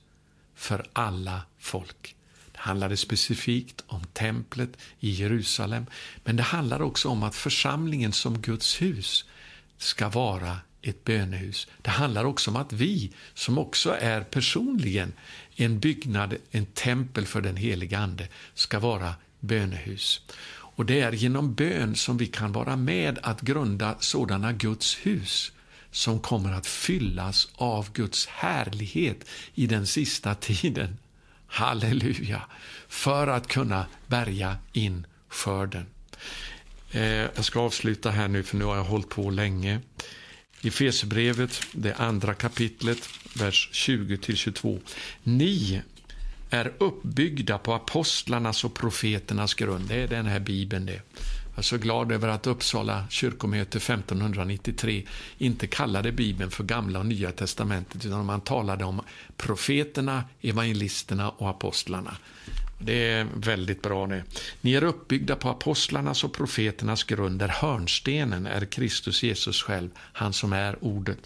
för alla folk. Det handlade specifikt om templet i Jerusalem, men det handlar också om att församlingen som Guds hus ska vara ett bönehus. Det handlar också om att vi, som också är personligen en byggnad, en tempel för den helige Ande, ska vara bönehus. Och det är genom bön som vi kan vara med att grunda sådana Guds hus som kommer att fyllas av Guds härlighet i den sista tiden. Halleluja! För att kunna bärga in skörden. Eh, jag ska avsluta här nu, för nu har jag hållit på länge. I Fesebrevet, det andra kapitlet, vers 20-22. Ni är uppbyggda på apostlarnas och profeternas grund. Det är den här bibeln det. Jag är så glad över att Uppsala kyrkomöte 1593 inte kallade Bibeln för Gamla och Nya testamentet utan man talade om profeterna, evangelisterna och apostlarna. Det är väldigt bra det. Ni är uppbyggda på apostlarnas och profeternas grund där hörnstenen är Kristus Jesus själv, han som är ordet.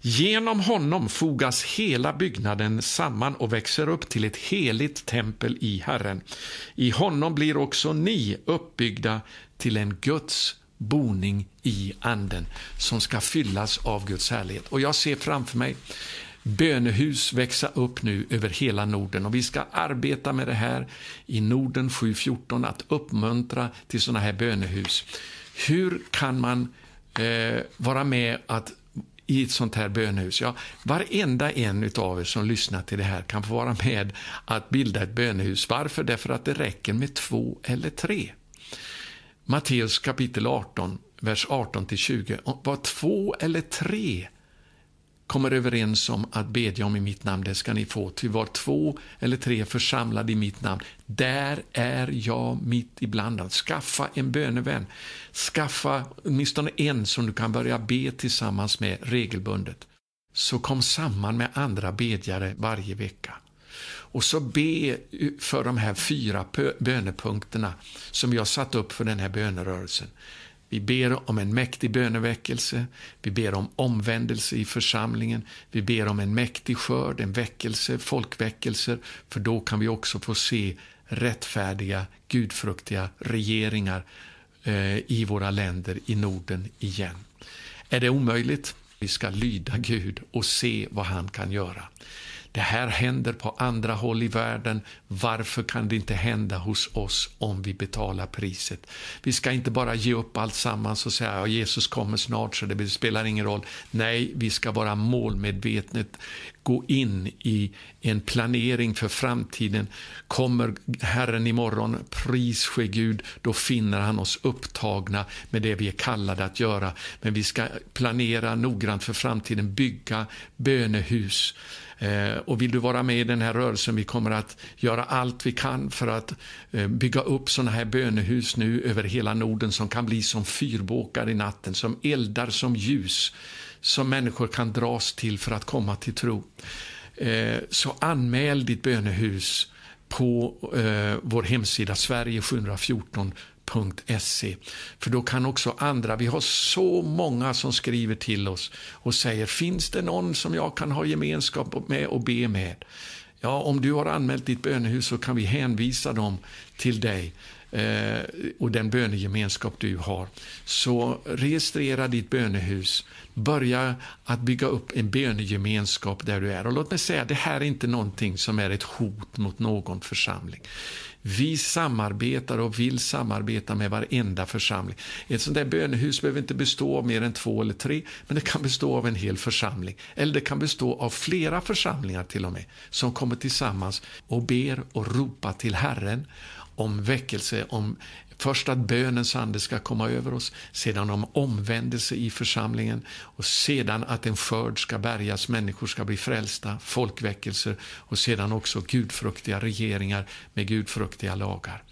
Genom honom fogas hela byggnaden samman och växer upp till ett heligt tempel i Herren. I honom blir också ni uppbyggda till en Guds boning i anden som ska fyllas av Guds härlighet. Och jag ser framför mig bönehus växa upp nu över hela Norden och vi ska arbeta med det här i Norden 714, att uppmuntra till sådana här bönehus. Hur kan man eh, vara med att i ett sånt här bönehus. Ja, varenda en av er som lyssnar till det här kan få vara med att bilda ett bönehus. Varför? Därför att det räcker med två eller tre. Matteus kapitel 18, vers 18-20. Var två eller tre kommer överens om att bedja om i mitt namn, det ska ni få. Ty var två eller tre församlade i mitt namn, där är jag mitt ibland. Att skaffa en bönevän. Skaffa åtminstone en som du kan börja be tillsammans med regelbundet. Så kom samman med andra bedjare varje vecka. Och så be för de här fyra bönepunkterna som jag satt upp för den här bönerörelsen. Vi ber om en mäktig böneväckelse, vi ber om omvändelse i församlingen, vi ber om en mäktig skörd, en väckelse, folkväckelser, för då kan vi också få se rättfärdiga, gudfruktiga regeringar eh, i våra länder i Norden igen. Är det omöjligt? Vi ska lyda Gud och se vad han kan göra. Det här händer på andra håll i världen. Varför kan det inte hända hos oss om vi betalar priset? Vi ska inte bara ge upp allt sammans och säga att Jesus kommer snart så det spelar ingen roll. Nej, vi ska vara målmedvetet gå in i en planering för framtiden. Kommer Herren imorgon, pris ske Gud, då finner han oss upptagna med det vi är kallade att göra. Men vi ska planera noggrant för framtiden, bygga bönehus Eh, och vill du vara med i den här rörelsen, vi kommer att göra allt vi kan för att eh, bygga upp sådana här bönehus nu över hela Norden som kan bli som fyrbåkar i natten, som eldar som ljus, som människor kan dras till för att komma till tro. Eh, så anmäl ditt bönehus på vår hemsida Sverige714 Se. För då kan också andra, vi har så många som skriver till oss och säger, finns det någon som jag kan ha gemenskap med och be med? Ja, om du har anmält ditt bönehus så kan vi hänvisa dem till dig eh, och den bönegemenskap du har. Så registrera ditt bönehus. Börja att bygga upp en bönegemenskap där du är. Och låt mig säga, det här är inte någonting som är ett hot mot någon församling. Vi samarbetar och vill samarbeta med varenda församling. Ett sånt där bönehus behöver inte bestå av mer än två eller tre, men det kan bestå av en hel församling. Eller det kan bestå av flera församlingar till och med, som kommer tillsammans och ber och ropar till Herren om väckelse, om Först att bönens ande ska komma över oss, sedan om omvändelse i församlingen och sedan att en skörd ska bärgas, människor ska bli frälsta, folkväckelser och sedan också gudfruktiga regeringar med gudfruktiga lagar.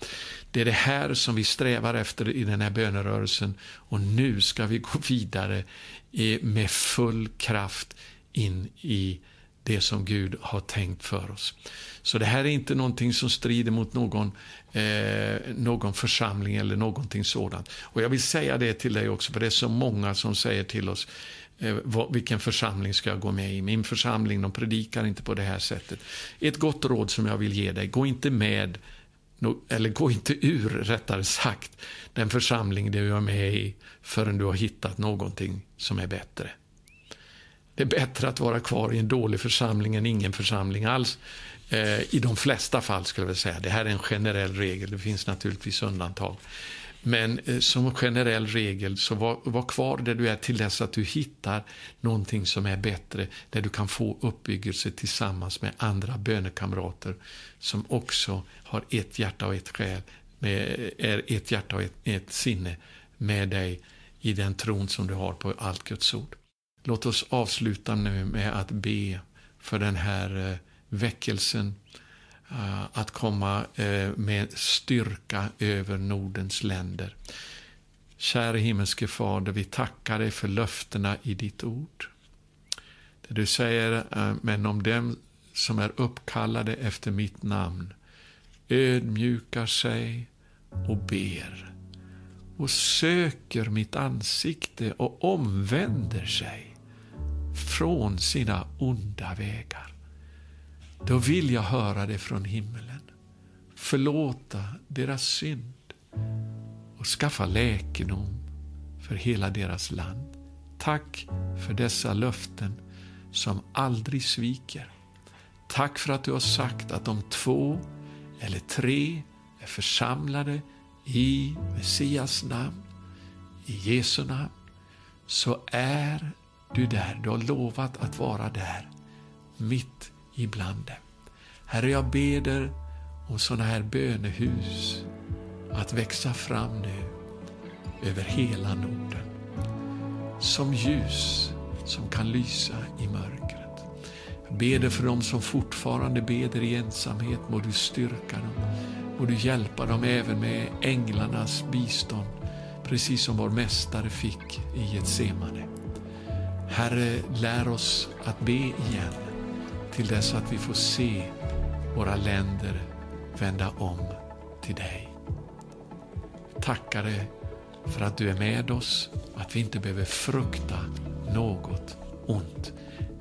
Det är det här som vi strävar efter i den här bönerörelsen och nu ska vi gå vidare med full kraft in i det som Gud har tänkt för oss. Så det här är inte någonting som strider mot någon, eh, någon församling eller någonting sådant. Och jag vill säga det till dig också, för det är så många som säger till oss eh, vad, vilken församling ska jag gå med i? Min församling, de predikar inte på det här sättet. Ett gott råd som jag vill ge dig, gå inte med eller gå inte ur, rättare sagt, den församling du är med i förrän du har hittat någonting som är bättre. Det är bättre att vara kvar i en dålig församling än ingen församling alls. Eh, I de flesta fall skulle jag säga. Det här är en generell regel, det finns naturligtvis undantag. Men eh, som generell regel, så var, var, kvar där du är till dess att du hittar någonting som är bättre, där du kan få uppbyggelse tillsammans med andra bönekamrater som också har ett hjärta och ett själ, med, är ett hjärta och ett, ett sinne med dig i den tron som du har på allt Guds ord. Låt oss avsluta nu med att be för den här eh, väckelsen, eh, att komma eh, med styrka över Nordens länder. Käre himmelske Fader, vi tackar dig för löftena i ditt ord. Det du säger, eh, men om dem som är uppkallade efter mitt namn ödmjukar sig och ber och söker mitt ansikte och omvänder sig från sina onda vägar. Då vill jag höra det från himmelen, förlåta deras synd och skaffa läkedom för hela deras land. Tack för dessa löften som aldrig sviker. Tack för att du har sagt att om två eller tre är församlade i Messias namn, i Jesu namn, så är du där, du har lovat att vara där, mitt ibland dem. Herre, jag ber om sådana här bönehus att växa fram nu över hela Norden. Som ljus som kan lysa i mörkret. Jag beder för dem som fortfarande beder i ensamhet, må du styrka dem. Må du hjälpa dem även med änglarnas bistånd, precis som vår Mästare fick i ett semane. Herre, lär oss att be igen till dess att vi får se våra länder vända om till dig. Tackar dig för att du är med oss, att vi inte behöver frukta något ont.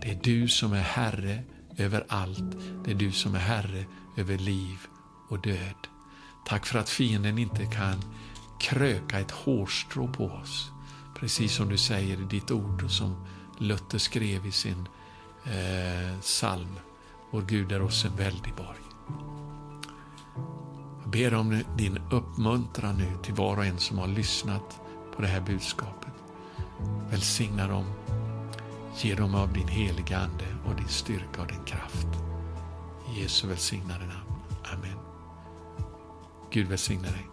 Det är du som är Herre över allt. Det är du som är Herre över liv och död. Tack för att fienden inte kan kröka ett hårstrå på oss. Precis som du säger i ditt ord och som Luther skrev i sin eh, psalm Vår Gud är oss en väldig borg. Jag ber om din uppmuntran nu till var och en som har lyssnat på det här budskapet. Välsigna dem. Ge dem av din heliga Ande och din styrka och din kraft. I Jesu välsignade namn. Amen. Gud välsigne dig.